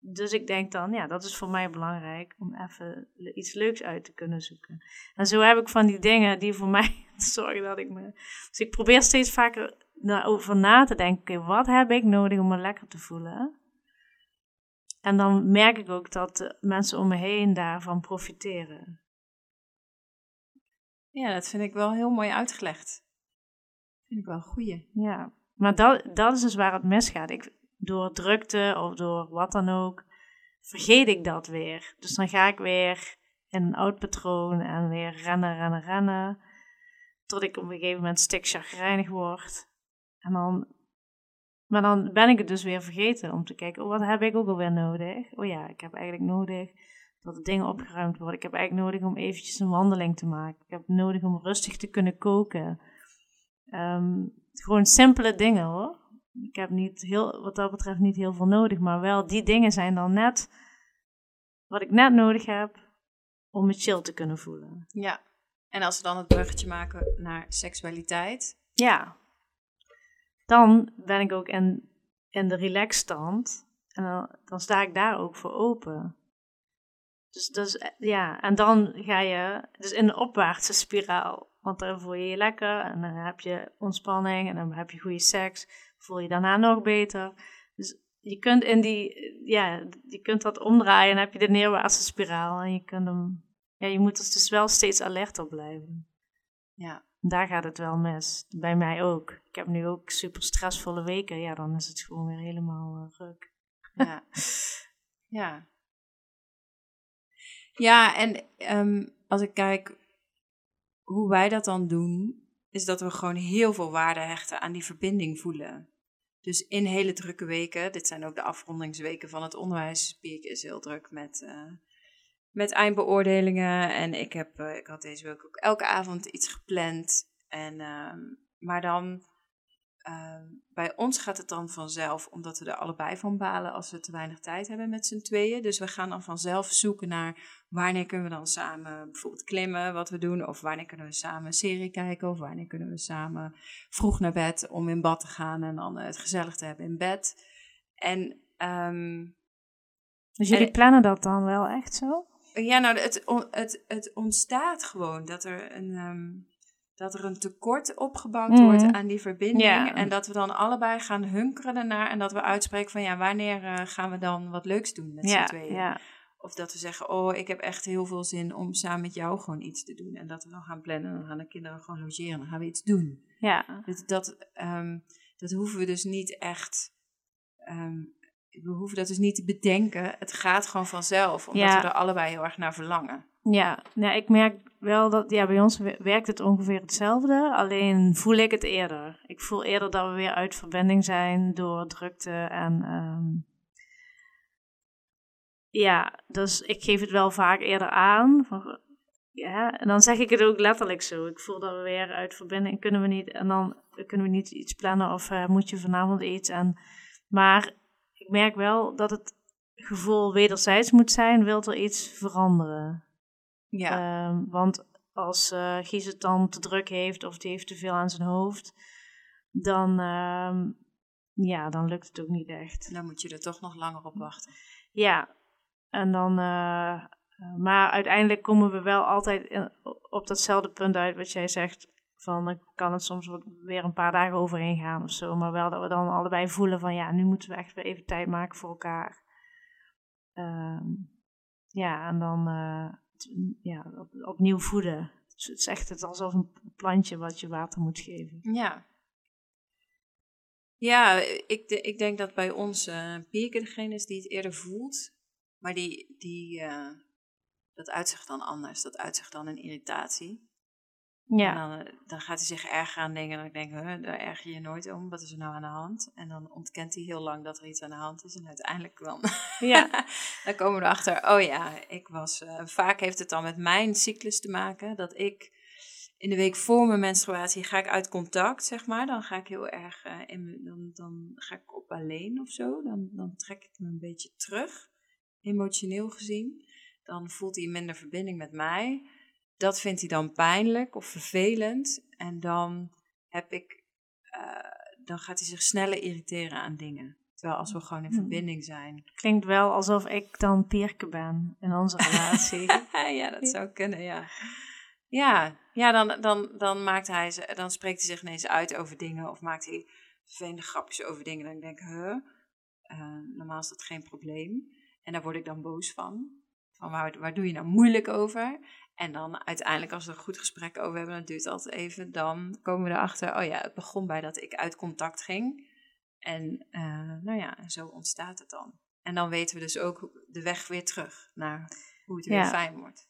dus ik denk dan, ja, dat is voor mij belangrijk om even iets leuks uit te kunnen zoeken. En zo heb ik van die dingen die voor mij zorgen dat ik me. Dus ik probeer steeds vaker over na te denken: wat heb ik nodig om me lekker te voelen? En dan merk ik ook dat mensen om me heen daarvan profiteren. Ja, dat vind ik wel heel mooi uitgelegd. Vind ik wel een goeie. Ja, maar dat, dat is dus waar het misgaat. Ik, door drukte of door wat dan ook, vergeet ik dat weer. Dus dan ga ik weer in een oud patroon en weer rennen, rennen, rennen. Tot ik op een gegeven moment stik chagrijnig word. En dan, maar dan ben ik het dus weer vergeten om te kijken, oh, wat heb ik ook alweer nodig? Oh ja, ik heb eigenlijk nodig dat de dingen opgeruimd worden. Ik heb eigenlijk nodig om eventjes een wandeling te maken. Ik heb nodig om rustig te kunnen koken. Ehm, gewoon simpele dingen hoor ik heb niet heel, wat dat betreft niet heel veel nodig, maar wel die dingen zijn dan net wat ik net nodig heb om me chill te kunnen voelen. Ja, en als we dan het bruggetje maken naar seksualiteit. Ja, dan ben ik ook in, in de relaxstand en dan, dan sta ik daar ook voor open. Dus, dus ja, en dan ga je dus in een opwaartse spiraal. Want dan voel je je lekker en dan heb je ontspanning en dan heb je goede seks. Voel je daarna nog beter. Dus je kunt in die, ja, je kunt dat omdraaien en dan heb je de neerwaartse spiraal. En je kunt hem, ja, je moet er dus wel steeds alert op blijven. Ja. Daar gaat het wel mis. Bij mij ook. Ik heb nu ook super stressvolle weken. Ja, dan is het gewoon weer helemaal uh, ruk. Ja. ja. Ja, en ehm, als ik kijk hoe wij dat dan doen, is dat we gewoon heel veel waarde hechten aan die verbinding voelen. Dus in hele drukke weken, dit zijn ook de afrondingsweken van het onderwijs, Piek is heel druk met, uh, met eindbeoordelingen. En ik, heb, uh, ik had deze week ook elke avond iets gepland. En, uh, maar dan Ehm, bij ons gaat het dan vanzelf, omdat we er allebei van balen als we te weinig tijd hebben met z'n tweeën. Dus we gaan dan vanzelf zoeken naar wanneer kunnen we dan samen bijvoorbeeld klimmen, wat we doen. Of wanneer kunnen we samen een serie kijken. Of wanneer kunnen we samen vroeg naar bed om in bad te gaan en dan het gezellig te hebben in bed. En, um, dus jullie plannen dat dan wel echt zo? Ja, nou, het, het, het ontstaat gewoon dat er een. Um, dat er een tekort opgebouwd wordt mhm. aan die verbinding. En dat we dan allebei gaan hunkeren ernaar. En dat we uitspreken van ja, wanneer uh, gaan we dan wat leuks doen met ja, z'n tweeën. Ja. Of dat we zeggen, oh, ik heb echt heel veel zin om samen met jou gewoon iets te doen. En dat we dan gaan plannen. En dan gaan de kinderen gewoon logeren. Dan gaan we iets doen. Ja. Dus dat, um, dat hoeven we dus niet echt... Um, we hoeven dat dus niet te bedenken. Het gaat gewoon vanzelf. Omdat we er allebei heel erg naar verlangen. Ja, nou, ik merk wel dat ja, bij ons werkt het ongeveer hetzelfde. Alleen voel ik het eerder. Ik voel eerder dat we weer uit verbinding zijn door drukte en. Um, ja, dus ik geef het wel vaak eerder aan. Van, ja, en dan zeg ik het ook letterlijk zo. Ik voel dat we weer uit verbinding kunnen we niet. En dan kunnen we niet iets plannen of uh, moet je vanavond iets. En, maar ik merk wel dat het gevoel wederzijds moet zijn, wil er iets veranderen. Ja. Um, want als uh, Gies het dan te druk heeft of die heeft te veel aan zijn hoofd, dan, uh, ja, dan lukt het ook niet echt. Dan moet je er toch nog langer op wachten. Ja, en dan, uh, maar uiteindelijk komen we wel altijd op datzelfde punt uit wat jij zegt. Van dan kan het soms weer een paar dagen overheen gaan of zo. Maar wel dat we dan allebei voelen van ja, nu moeten we echt weer even tijd maken voor elkaar. Uh, ja, en dan uh, ja, op, opnieuw voeden. Dus het is echt het alsof een plantje wat je water moet geven. Ja. Ja, ik, de, ik denk dat bij ons uh, degene is die het eerder voelt. Maar die, die, uh, dat uitzicht dan anders. Dat uitzicht dan in irritatie. Ja. En dan, eh, dan, gaat hij zich erger aan dingen. En dan denk ik, huh, daar erger je nooit om. Wat is er nou aan de hand? En dan ontkent hij heel lang dat er iets aan de hand is. En uiteindelijk dan, ja. dan komen we erachter. Oh ja, ik was. Uh, vaak heeft het dan met mijn cyclus te maken. Dat ik in de week voor mijn menstruatie ga ik uit contact, zeg maar. Dan ga ik heel erg uh, in, dan, dan ga ik op alleen of zo. Dan, dan trek ik me een beetje terug, emotioneel gezien. Dan voelt hij minder verbinding met mij dat vindt hij dan pijnlijk of vervelend. En dan heb ik, uh, dan gaat hij zich sneller irriteren aan dingen. Terwijl als we gewoon in hmm. verbinding zijn. Klinkt wel alsof ik dan Pierke ben in onze relatie. ja, dat zou kunnen, ja. Ja, ja dan, dan, dan, maakt hij, dan spreekt hij zich ineens uit over dingen. Of maakt hij vervelende grapjes over dingen. Dan denk ik, huh, uh, normaal is dat geen probleem. En daar word ik dan boos van. Van waar, waar doe je nou moeilijk over? En dan uiteindelijk, als we een goed gesprek over hebben, dan duurt altijd even. Dan komen we erachter, oh ja, het begon bij dat ik uit contact ging. En uh, nou ja, zo ontstaat het dan. En dan weten we dus ook de weg weer terug naar hoe het weer fijn wordt.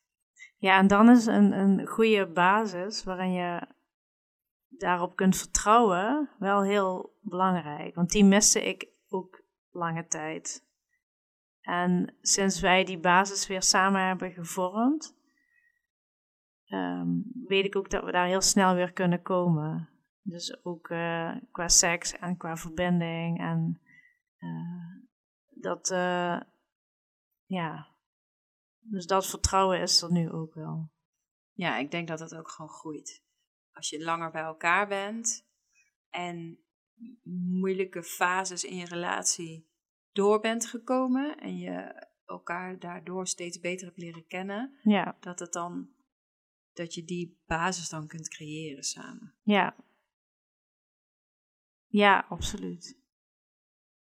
Ja, en dan is een, een goede basis waarin je daarop kunt vertrouwen wel heel belangrijk. Want die miste ik ook lange tijd. En sinds wij die basis weer samen hebben gevormd, um, weet ik ook dat we daar heel snel weer kunnen komen. Dus ook uh, qua seks en qua verbinding. En uh, dat, uh, ja. Dus dat vertrouwen is er nu ook wel. Ja, ik denk dat dat ook gewoon groeit. Als je langer bij elkaar bent en moeilijke fases in je relatie door bent gekomen en je elkaar daardoor steeds beter hebt leren kennen, Ja, dat het dan dat je die basis dan kunt creëren samen. ja. Ja, absoluut.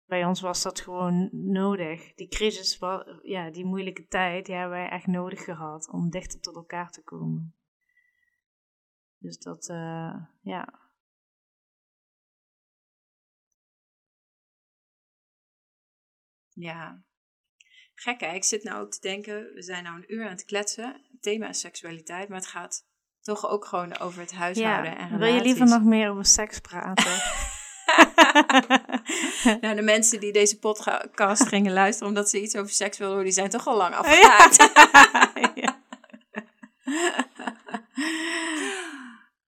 Bij ons was dat gewoon nodig. Die crisis, ja, die moeilijke tijd, die hebben wij echt nodig gehad om dichter tot elkaar te komen. Dus dat, eh, ja. Ja. Gek hè, ik zit nou ook te denken, we zijn nou een uur aan het kletsen. Het thema is seksualiteit, maar het gaat toch ook gewoon over het huishouden en ja. relaties. Wil je liever nog meer over seks praten? Nou, de mensen die deze podcast gingen luisteren omdat ze iets over seks wilden horen, die zijn toch al lang afgehaakt. ja.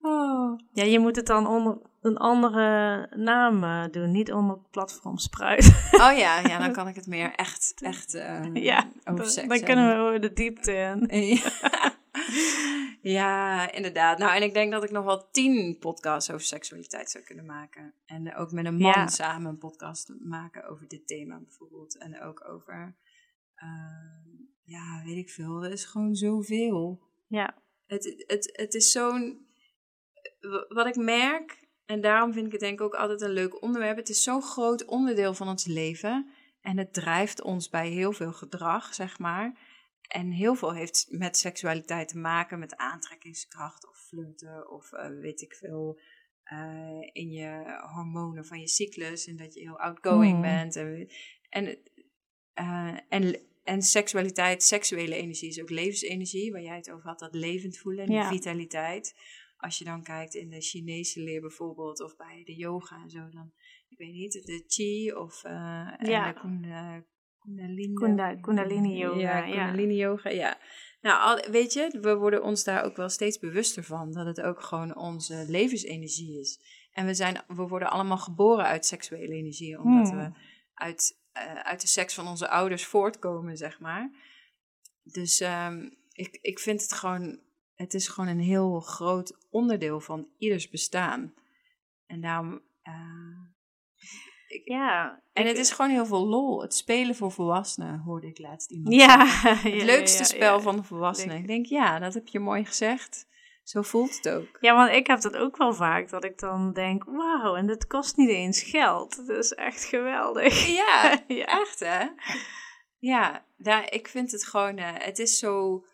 Oh. ja, je moet het dan onder een andere naam eh, doen, niet onder platform Spruit. Oh ja, ja, dan kan ik het meer echt, echt eh, ja, over dan, seks dan kunnen we de diepte in. Ja, inderdaad. Nou, en ik denk dat ik nog wel tien podcasts over seksualiteit zou kunnen maken. En ook met een man Ja. samen een podcast maken over dit thema bijvoorbeeld. En ook over, eh, ja, weet ik veel. Er is gewoon zoveel. Ja, Het, het, het is zo'n. Wat ik merk, en daarom vind ik het denk ik ook altijd een leuk onderwerp. Het is zo'n groot onderdeel van ons leven. En het drijft ons bij heel veel gedrag, zeg maar. En heel veel heeft met seksualiteit te maken, met aantrekkingskracht of flirten of eh, weet ik veel. eh, in je hormonen van je cyclus en dat je heel outgoing Hmm. bent. En, en, eh, en, en seksualiteit, seksuele energie is ook levensenergie, waar jij het over had, dat levend voelen en die Ja. vitaliteit. Als je dan kijkt in de Chinese leer bijvoorbeeld, of bij de yoga en zo, dan, ik weet niet, de chi of Ja. de kunda, kundalini, Kunda- kundalini yoga, Ja, ja. kundalini yoga, ja. Nou, al, weet je, we worden ons daar ook wel steeds bewuster van, dat het ook gewoon onze levensenergie is. En we, zijn, we worden allemaal geboren uit seksuele energie, omdat Hmm. we uit, eh, uit de seks van onze ouders voortkomen, zeg maar. Dus ehm, ik, ik vind het gewoon, het is gewoon een heel groot onderdeel van ieders bestaan. En daarom, eh, ja. en ik- het is gewoon heel veel lol. Het spelen voor volwassenen, hoorde ik laatst iemand Ja, Het leukste ja, spel van de volwassenen. Ik denk, ja, dat heb je mooi gezegd. Zo voelt het ook. Ja, want ik heb dat ook wel vaak, dat ik dan denk, wauw, en dit kost niet eens geld. Dat is echt geweldig. Ja, ja. echt hè? Ja, daar, ik vind het gewoon, eh, het is zo,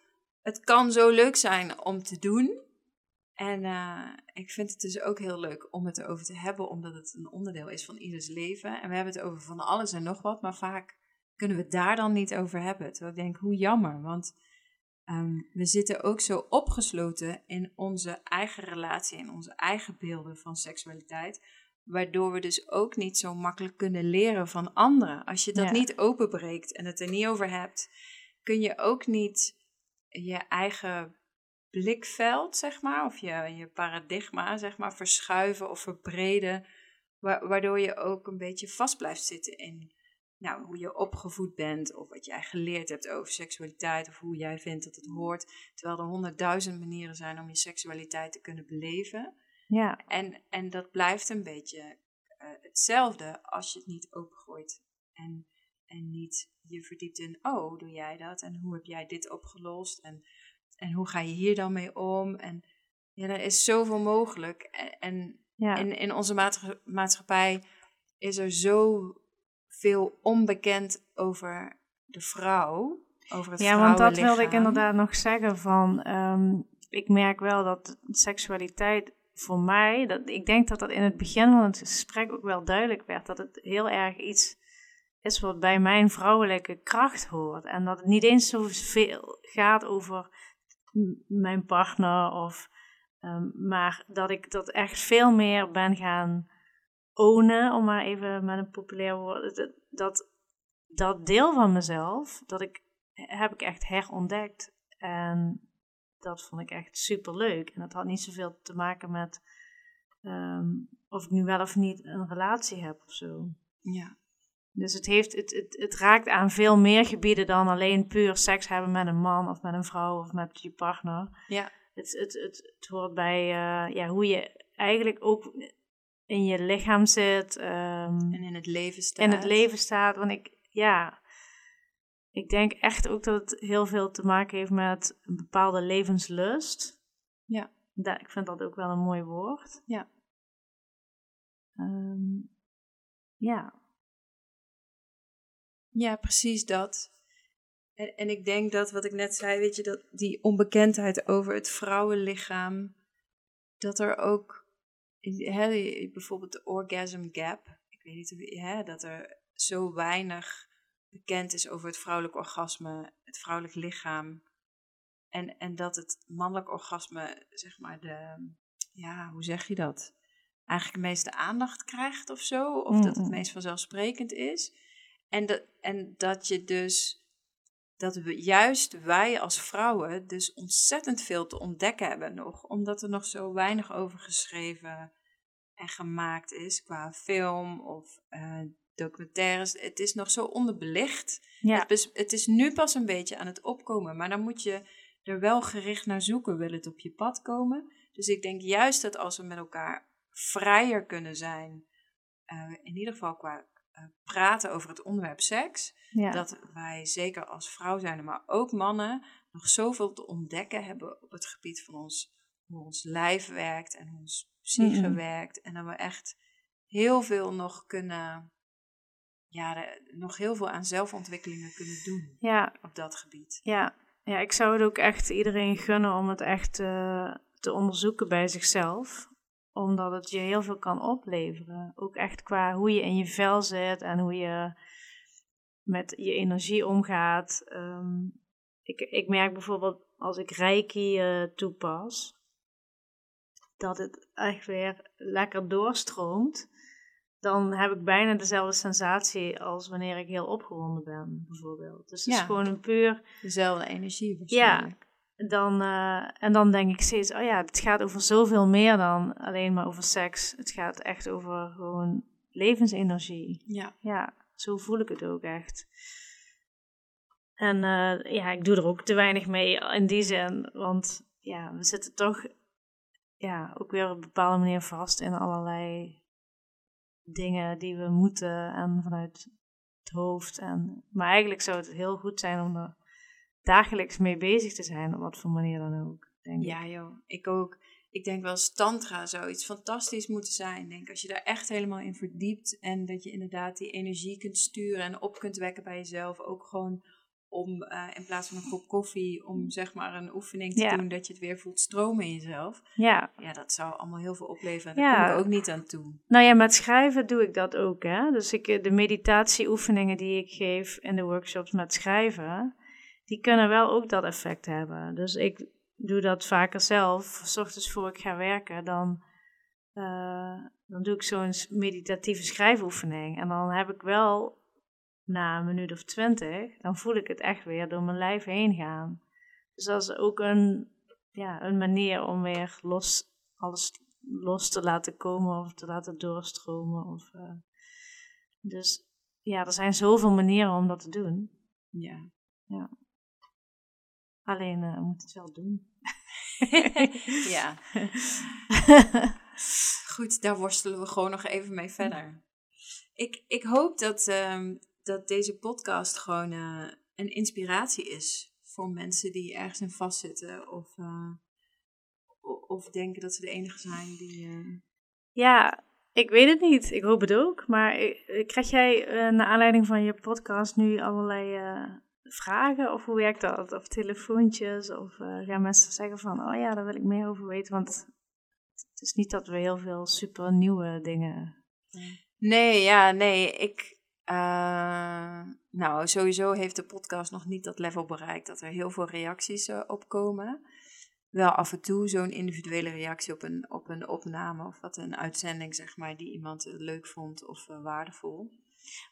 het kan zo leuk zijn om te doen. En eh, ik vind het dus ook heel leuk om het erover te hebben, omdat het een onderdeel is van ieders leven. En we hebben het over van alles en nog wat, maar vaak kunnen we het daar dan niet over hebben. Terwijl ik denk, hoe jammer, want ehm, we zitten ook zo opgesloten in onze eigen relatie, in onze eigen beelden van seksualiteit, waardoor we dus ook niet zo makkelijk kunnen leren van anderen. Als je dat Ja. niet openbreekt en het er niet over hebt, kun je ook niet je eigen blikveld, zeg maar, of je, je paradigma, zeg maar, verschuiven of verbreden, wa- waardoor je ook een beetje vast blijft zitten in nou, hoe je opgevoed bent, of wat jij geleerd hebt over seksualiteit, of hoe jij vindt dat het hoort, terwijl er honderdduizend manieren zijn om je seksualiteit te kunnen beleven. Ja, En, en dat blijft een beetje eh, hetzelfde als je het niet opengooit. En, en niet je verdiept in, oh, doe jij dat? En hoe heb jij dit opgelost? En, en hoe ga je hier dan mee om? En ja, er is zoveel mogelijk. En, en ja. in, in onze maatscha- maatschappij is er zoveel onbekend over de vrouw. Over het ja want dat wilde ik inderdaad nog zeggen van, ehm, ik merk wel dat seksualiteit voor mij, dat, ik denk dat dat in het begin van het gesprek ook wel duidelijk werd, dat het heel erg iets is wat bij mijn vrouwelijke kracht hoort. En dat het niet eens zoveel gaat over mijn partner of Ehm, maar dat ik dat echt veel meer ben gaan ownen, om maar even met een populair woord. Dat, dat, dat deel van mezelf, dat ik, heb ik echt herontdekt. En dat vond ik echt super leuk. En dat had niet zoveel te maken met ehm, of ik nu wel of niet een relatie heb of zo. Ja. Dus het, heeft, het, het, het raakt aan veel meer gebieden dan alleen puur seks hebben met een man of met een vrouw of met je partner. Ja. Het, het, het, het hoort bij eh, ja, hoe je eigenlijk ook in je lichaam zit. ehm, En in het leven staat. in het leven staat. Want ik, ja, ik denk echt ook dat het heel veel te maken heeft met een bepaalde levenslust. Ja. Ik vind dat ook wel een mooi woord. Ja. Ehm, ja. Ja, precies dat. En, en ik denk dat wat ik net zei, weet je, dat die onbekendheid over het vrouwenlichaam, dat er ook, hè, bijvoorbeeld de orgasm gap, ik weet niet of hè, dat er zo weinig bekend is over het vrouwelijk orgasme, het vrouwelijk lichaam. En, en dat het mannelijk orgasme, zeg maar, de, ja, hoe zeg je dat? Eigenlijk de meeste aandacht krijgt of zo. Of dat het meest vanzelfsprekend is. En, dat en dat je dus, dat we juist wij als vrouwen dus ontzettend veel te ontdekken hebben nog. Omdat er nog zo weinig over geschreven en gemaakt is qua film of uh, documentaires. Het is nog zo onderbelicht. Ja. Het, is, het is nu pas een beetje aan het opkomen. Maar dan moet je er wel gericht naar zoeken, wil het op je pad komen. Dus ik denk juist dat als we met elkaar vrijer kunnen zijn, uh, in ieder geval qua praten over het onderwerp seks, Ja. dat wij zeker als vrouw zijn, maar ook mannen, nog zoveel te ontdekken hebben op het gebied van ons, hoe ons lijf werkt en hoe ons psyche werkt. En dat we echt heel veel nog kunnen, ja, de- nog heel veel aan zelfontwikkelingen kunnen doen ja, op dat gebied. ja. ja, ik zou het ook echt iedereen gunnen om het echt eh, te onderzoeken bij zichzelf. Omdat het je heel veel kan opleveren. Ook echt qua hoe je in je vel zit en hoe je met je energie omgaat. Ehm, ik, ik merk bijvoorbeeld als ik reiki eh, toepas, dat het echt weer lekker doorstroomt. Dan heb ik bijna dezelfde sensatie als wanneer ik heel opgewonden ben, bijvoorbeeld. Dus het is gewoon een puur Dezelfde energie ja. Dan, eh, en dan denk ik steeds, oh ja, het gaat over zoveel meer dan alleen maar over seks. Het gaat echt over gewoon levensenergie. Ja. Ja, zo voel ik het ook echt. En eh, ja, ik doe er ook te weinig mee in die zin, want ja, we zitten toch ja, ook weer op een bepaalde manier vast in allerlei dingen die we moeten en vanuit het hoofd. En, maar eigenlijk zou het heel goed zijn om er dagelijks mee bezig te zijn, op wat voor manier dan ook. Denk ik. Ja, joh, ik ook. Ik denk wel eens tantra zou iets fantastisch moeten zijn. Ik denk als je daar echt helemaal in verdiept en dat je inderdaad die energie kunt sturen en op kunt wekken bij jezelf. Ook gewoon om eh, in plaats van een kop koffie, om zeg maar een oefening te Ja. doen dat je het weer voelt stromen in jezelf. ja, Ja, dat zou allemaal heel veel opleveren. En Ja. daar kom ik ook niet aan toe. Nou ja, met schrijven doe ik dat ook. Hè? Dus ik, eh, de meditatieoefeningen die ik geef in de workshops met schrijven, die kunnen wel ook dat effect hebben. Dus ik doe dat vaker zelf. S ochtends voor ik ga werken, dan, eh, dan doe ik zo'n meditatieve schrijfoefening. En dan heb ik wel na een minuut of twintig, dan voel ik het echt weer door mijn lijf heen gaan. Dus dat is ook een, ja, een manier om weer los, alles los te laten komen of te laten doorstromen. Of, eh, dus ja, er zijn zoveel manieren om dat te doen. Ja. Alleen we moeten het wel doen. ja. Goed, daar worstelen we gewoon nog even mee verder. Ik, ik hoop dat, ehm, dat deze podcast gewoon eh, een inspiratie is voor mensen die ergens in vastzitten of, eh, of denken dat ze de enige zijn die. Ja, ik weet het niet. Ik hoop het ook. Maar krijg jij naar aanleiding van je podcast nu allerlei vragen? Of hoe werkt dat? Of telefoontjes? Of eh, gaan mensen zeggen van, oh ja, daar wil ik meer over weten? Want het is niet dat we heel veel super nieuwe dingen... Nee, ja, nee. Ik. eh, nou, sowieso heeft de podcast nog niet dat level bereikt dat er heel veel reacties eh, op komen. Wel af en toe zo'n individuele reactie op een, op een opname of wat een uitzending, zeg maar, die iemand leuk vond of waardevol.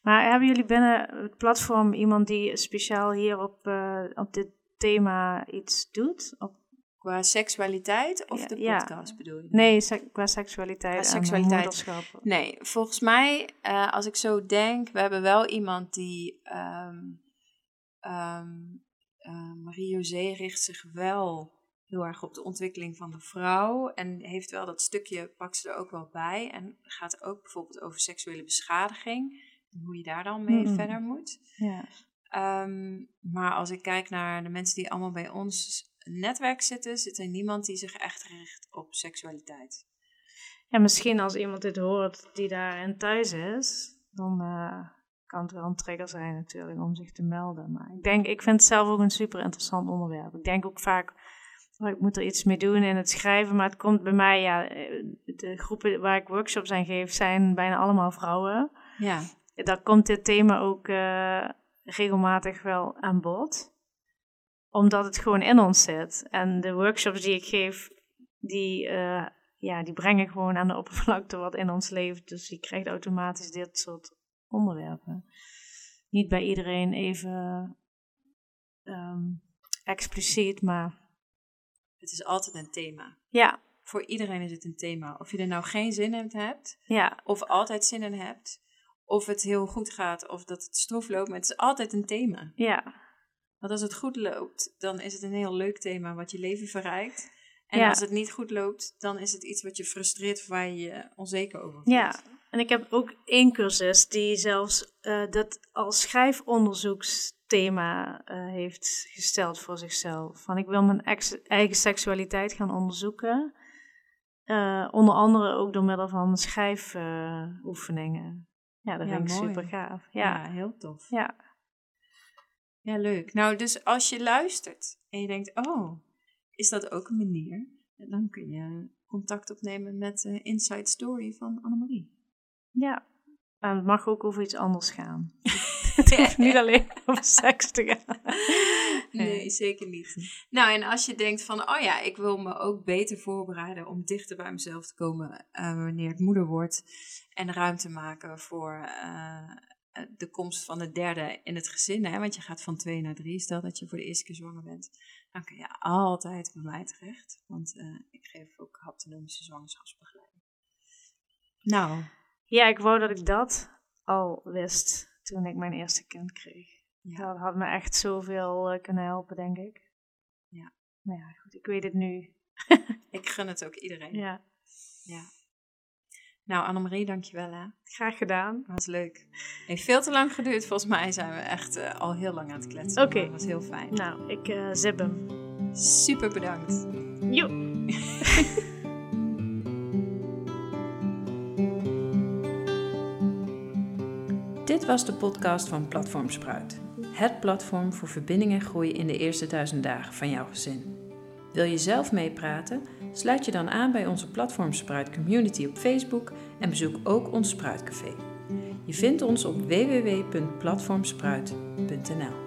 Maar hebben jullie binnen het platform iemand die speciaal hier op, eh, op dit thema iets doet? Op, Qua seksualiteit of Ja, de ja. podcast bedoel je? nee, qua seksualiteit Qua en seksualiteit. Nee, volgens mij, eh, als ik zo denk, we hebben wel iemand die. ehm ehm, eh, Marie-José richt zich wel heel erg op de ontwikkeling van de vrouw. En heeft wel dat stukje, pakt ze er ook wel bij. En gaat ook bijvoorbeeld over seksuele beschadiging. Hoe je daar dan mee Mm. verder moet. Ja. Ehm, maar als ik kijk naar de mensen die allemaal bij ons netwerk zitten, zit er niemand die zich echt richt op seksualiteit. Ja, misschien als iemand dit hoort die daarin thuis is, dan uh, kan het wel een trigger zijn natuurlijk om zich te melden. Maar ik denk, ik vind het zelf ook een super interessant onderwerp. Ik denk ook vaak, oh, ik moet er iets mee doen in het schrijven, maar het komt bij mij, ja, eh, de groepen waar ik workshops aan geef, zijn bijna allemaal vrouwen. Ja. Daar komt dit thema ook uh, regelmatig wel aan bod omdat het gewoon in ons zit. En de workshops die ik geef, die, uh, ja, die brengen gewoon aan de oppervlakte wat in ons leeft. Dus je krijgt automatisch dit soort onderwerpen. Niet bij iedereen even um, expliciet, maar. Het is altijd een thema. Ja. Voor iedereen is het een thema. Of je er nou geen zin in hebt, ja. of altijd zin in hebt, of het heel goed gaat, of dat het stroef loopt, maar het is altijd een thema. Ja. Want als het goed loopt, dan is het een heel leuk thema wat je leven verrijkt. En als het niet goed loopt, dan is het iets wat je frustreert of waar je je onzeker over voelt. Ja, en ik heb ook één cursus die zelfs uh, dat als schrijfonderzoeksthema uh, heeft gesteld voor zichzelf. Van ik wil mijn eigen seksualiteit gaan onderzoeken. Uh, onder andere ook door middel van schrijfoefeningen. Ja, dat ja, vind ik mooi. super gaaf. Ja, ja heel tof. Ja. Ja, leuk. Nou, dus als je luistert en je denkt, oh, is dat ook een manier? Dan kun je contact opnemen met de Inside Story van Annemarie. Ja, en het mag ook over iets anders gaan. het hoeft niet alleen over seks te gaan. Nee, zeker niet. Nou, en als je denkt van, oh ja, ik wil me ook beter voorbereiden om dichter bij mezelf te komen uh, wanneer ik moeder word. En ruimte maken voor uh, de komst van de derde in het gezin, hè, want je gaat van twee naar drie, stel dat je voor de eerste keer zwanger bent, dan kun je altijd bij mij terecht, want uh, ik geef ook haptonomische zwangerschapsbegeleiding. Nou. Ja, ik wou dat ik dat al wist toen ik mijn eerste kind kreeg. Ja. Dat had me echt zoveel uh, kunnen helpen, denk ik. Ja. Maar ja, goed, ik weet het nu. ik gun het ook iedereen. Ja. Ja. Nou, Annemarie, dankjewel hè. Graag gedaan. Dat was leuk. Heeft veel te lang geduurd. Volgens mij zijn we echt uh, al heel lang aan het kletsen. Oké. Dat was heel fijn. Nou, ik uh, zip hem. Super bedankt. Jo. Dit was de podcast van Platform Spruit. Het platform voor verbinding en groei in de eerste duizend dagen van jouw gezin. Wil je zelf meepraten? Sluit je dan aan bij onze Platform Spruit community op Facebook en bezoek ook ons Spruitcafé. Je vindt ons op www.platformspruit.nl.